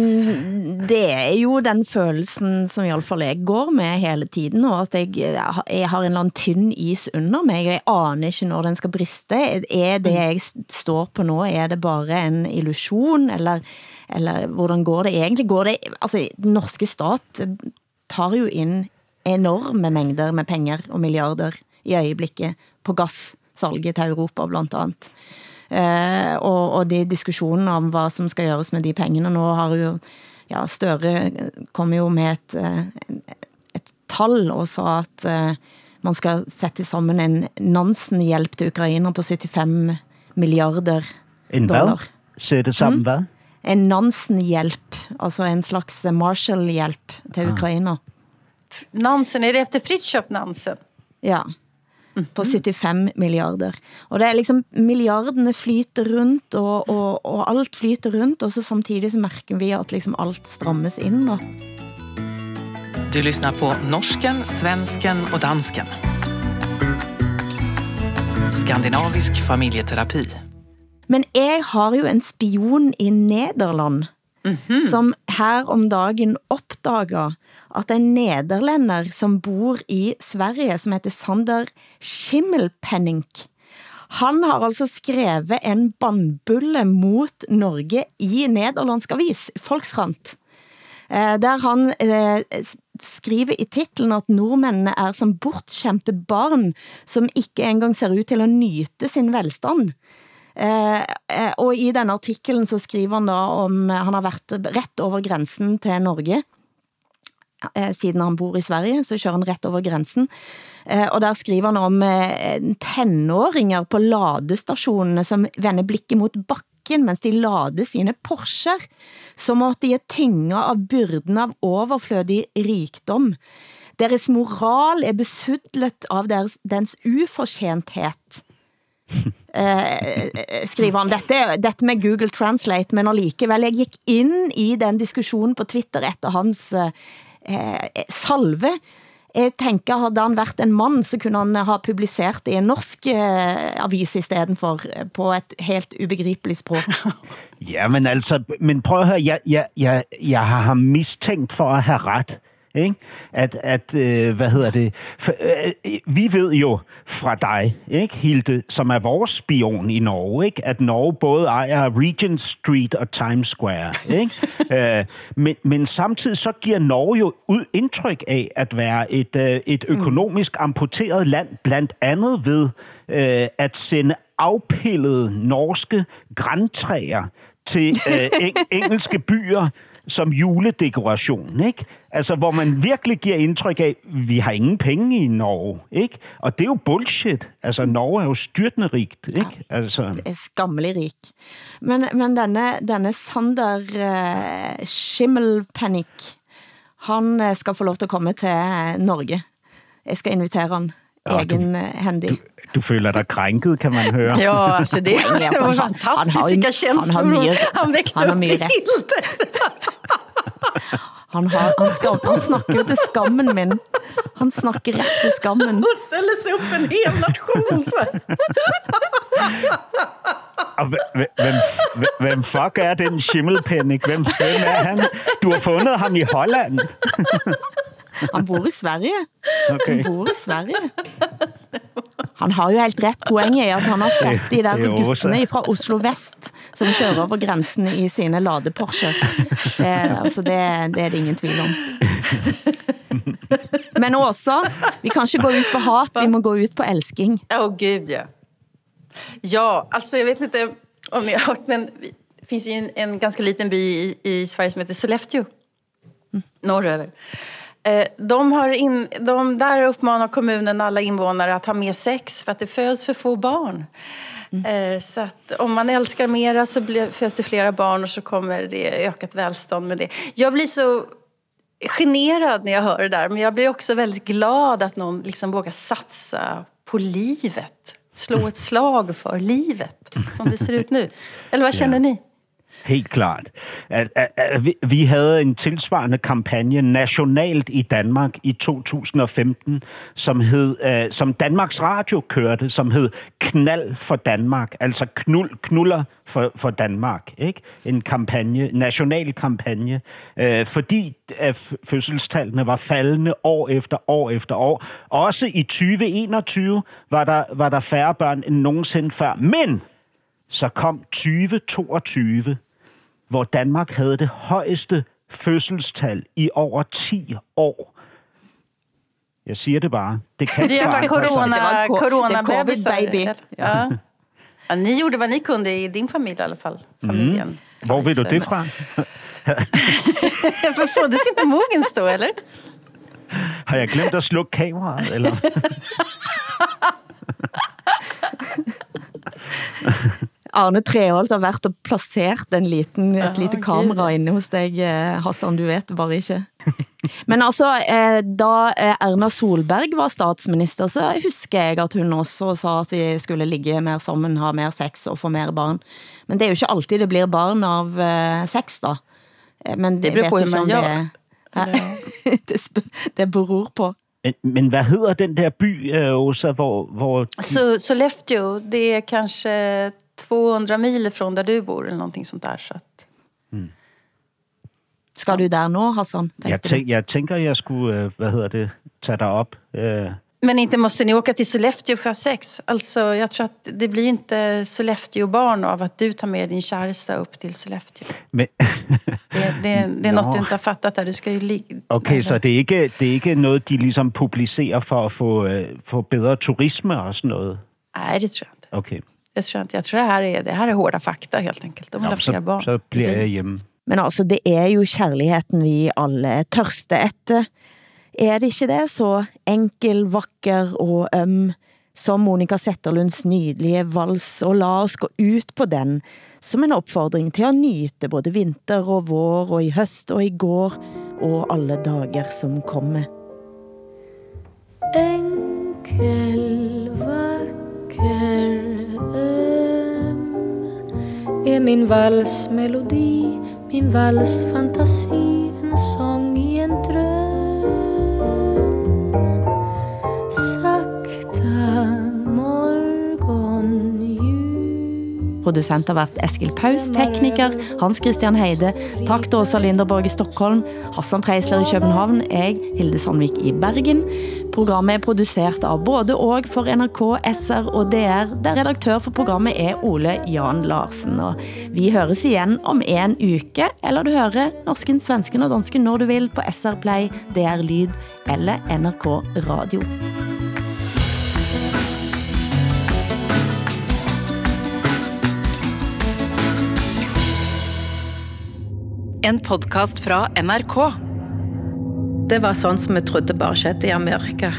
det er jo den følelsen, som i alle fall jeg går med hele tiden, og at jeg, jeg har en eller anden tynd is under mig, og jeg aner ikke når den skal briste. Er det jeg står på nu, er det bare en illusion, eller, eller hvordan går det egentlig? Går det, altså, den norske stat tar jo ind enorme mængder med penger og milliarder i øjeblikket på gassalget til Europa blandt andet. Eh, og, og de diskussionen om hvad som skal gjøres med de pengene. Nå har jo ja, Støre kom jo med et, eh, et tal og sa at eh, man skal sætte sammen en Nansen-hjælp til Ukrainer på 75 milliarder En hvad? dollar. Sætte sammen Mm. hvad? En Nansen-hjælp, altså en slags Marshall-hjælp til Ukrainer. Nansen, är det efter Fritiof Nansen? Ja, på 75 milliarder. Og det er liksom, milliarderne flyter rundt, og, og, og alt flyter rundt, og så samtidig så mærker vi at liksom alt strammes ind. Da. Du lyssnar på norsken, svensken och dansken. Skandinavisk familjeterapi. Men jeg har jo en spion i Nederland, mm -hmm. som her om dagen opdager at en nederlænder, som bor i Sverige, som heter Sander Schimmelpenning, han har altså skrevet en bandbulle mot Norge i nederlandsk avis, Volkskrant, eh, der han eh, skriver i titlen at nordmændene er som bortskæmte barn, som ikke engang ser ut til at nyte sin velstand. Eh, eh, og i den artiklen så skriver han da om, eh, han har været ret over grænsen til Norge, eh, siden han bor i Sverige, så kører han ret over grænsen. Eh, og der skriver han om eh, tenåringer på ladestationerne, som vender blikket mot bakken, mens de lader sine Porscher, som at de er tynget av byrden av overflødig rikdom. Deres moral er besudlet av deres, dens ufortjenthet. *laughs* eh, skriver han. Dette, dette med Google Translate, men allikevel, jeg gik ind i den diskussion på Twitter efter hans eh, eh, salve. Jeg tænker, havde han været en mand, så kunne han ha publiceret det i en norsk eh, avis i stedet for eh, på et helt ubegribeligt sprog. *laughs* Ja, men altså, men prøv at høre, jeg, jeg, jeg, jeg har ham mistænkt for at have ret. Ikke? At, at øh, hvad hedder det? For, øh, vi ved jo fra dig, ikke, Hilde, som er vores spion i Norge, ikke, at Norge både ejer Regent Street og Times Square. Ikke? *laughs* øh, men, men samtidig så giver Norge jo ud indtryk af at være et, øh, et økonomisk amputeret land, blandt andet ved øh, at sende afpillede norske græntræer til øh, *laughs* eng- engelske byer, som juledekoration, ikke? Altså, hvor man virkelig giver indtryk af, vi har ingen penge i Norge, ikke? Og det er jo bullshit. Altså, Norge er jo styrtende rigt, ikke? Altså... Det er skammelig rig. Men, men denne, denne Sander uh, han eh, skal få lov til at komme til eh, Norge. Jeg skal invitere han Ja, du- egen du, handy. Du føler dig krænket, kan man høre. Ja, altså det, *laughs* det var han- fantastiskt han han har känslor mycket- han väckte han har upp. *laughs* Han, har, han, skam, han snakker jo til skammen min. Han snakker ret til skammen. Och ställer sig upp för en hel nation. *laughs* Og hvem, hv- hvem fuck er den schimmelpenning? Hvem, hvem er han? Du har fundet ham i Holland. Han bor i Sverige. *laughs* Okay. Han bor i Sverige. Han har jo helt ret. Poenget er at han har sett de der er også- guttene fra Oslo Vest, som kører over grænsen i sine lade Porsche. Det, altså det, det er det ingen tvil om. Men Åsa, vi kan ikke gå ut på hat, vi må gå ut på älsking. Åh oh, gud ja. Ja, alltså jag vet inte om ni har hört men det finns ju en, en ganska liten by i, i Sverige som heter Sollefteå. Norröver. Eh, De har in, de, där uppmanar kommunen alla invånare att ha mer sex för att det föds för få barn. Eh, Så att om man älskar mera så blir, föds det flera barn och så kommer det ökat välstånd med det. Jag blir så generad när jag hör det där men jag blir också väldigt glad att någon liksom vågar satsa på livet. Slå ett slag för livet som det ser ut nu. Eller vad känner ni? Helt klart. At, at, at vi, vi havde en tilsvarende kampagne nationalt i Danmark i 2015, som hed, uh, som Danmarks Radio kørte, som hed Knald for Danmark, altså knul, knuller for, for Danmark. Ikke? En kampagne, national kampagne, uh, fordi uh, fødselstallene var faldende år efter år efter år. Også i 2021 var der, var der færre børn end nogensinde før. Men så kom 2022, hvor Danmark havde det højeste fødselstal i over 10 år. Jeg siger det bare. Det kan *laughs* Det var corona, Det var corona det covid, baby. Ja. Ja, *laughs* ni gjorde vad ni kunde i din familj i alla fall. Familjen. Mm. Hvor vil du det fra? För föddes inte Mogens då eller? Har jeg glemt at slukke kameraet? Eller? *laughs* Arne Treholt har været og placeret en liten, et lite kamera inde hos dig, eh, Hassan, du vet det bare ikke. *laughs* Men altså, eh, da eh, Erna Solberg var statsminister, så husker jeg at hun også sa at vi skulle ligge mer sammen, ha mer sex og få mer barn. Men det er jo ikke alltid det blir barn av sex da. Men Det beror jeg på, hur man gör. Det, *laughs* det, det beror på. Men, men hvad hedder den der by, Åsa, hvor... hvor Så Sollefteå, det är kanske 200 mil från där du bor eller någonting sånt där. Så att, Skal du der nå, Hassan? Jeg, tænk, jeg tænker, jeg skulle, øh, hvad hedder det, tage dig op. Øh, Men inte måste ni åka till Sollefteå för att sex. Alltså, jag tror att det blir inte Sollefteå-barn av att du tar med din käresta upp till Sollefteå. men, Det, det, det är Nå. något *laughs* du inte har fattat där. Du ska ju ligga... okay, så det er, ikke, det er ikke noget, de ligesom publicerer for at få, øh, få bedre turisme og sådan noget? Nej, det tror jag inte. Okay, Det tror jag inte. Jag tror det här är, det här är hårda fakta helt enkelt. De vill ha fler så, barn. så bliver jeg hjemme. Men altså, det er jo kærligheden vi alle tørste etter. Er det ikke det så enkel, vakker og øm som Monika Setterlunds nydelige vals, og la oss gå ut på den som en opfordring til at nyte både vinter og vår, og i høst og i går, og alle dager som kommer. Enkel, vacker, Är min valsmelodi, min valsfantasi En sång Producent har været Eskil Paus, tekniker Hans Christian Heide, tak til Åsa Linderborg i Stockholm, Hassan Preisler i København, jeg, Hilde Sandvik i Bergen. Programmet er produceret av både og for NRK, SR og DR, der redaktør for programmet er Ole Jan Larsen. Og vi høres igen om en uke, eller du hører norsken, svensken og dansken når du vil på SR Play, DR Lyd eller NRK Radio. En podcast fra NRK. Det var sånn som vi trodde bare skjedde i Amerika.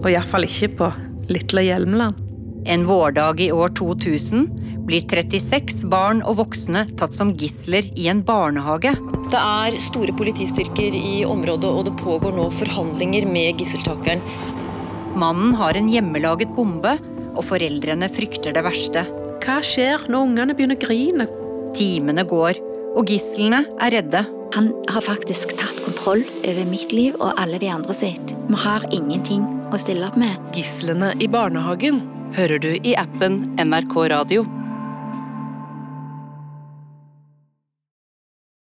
Og iallfall ikke på Lille Hjelmeland. En vårdag i år 2000 blir 36 barn og voksne tatt som gisler i en barnehage. Det er store politistyrker i området, og det pågår nå forhandlinger med gisseltakeren. Mannen har en hjemmelaget bombe, og foreldrene frykter det verste. Hva skjer når ungene begynner å grine? Timene går, og gislene er redde. Han har faktisk tatt kontroll over mitt liv og alle de andre sitt. Vi har ingenting å stille opp med. Gislene i barnehagen hører du i appen NRK Radio.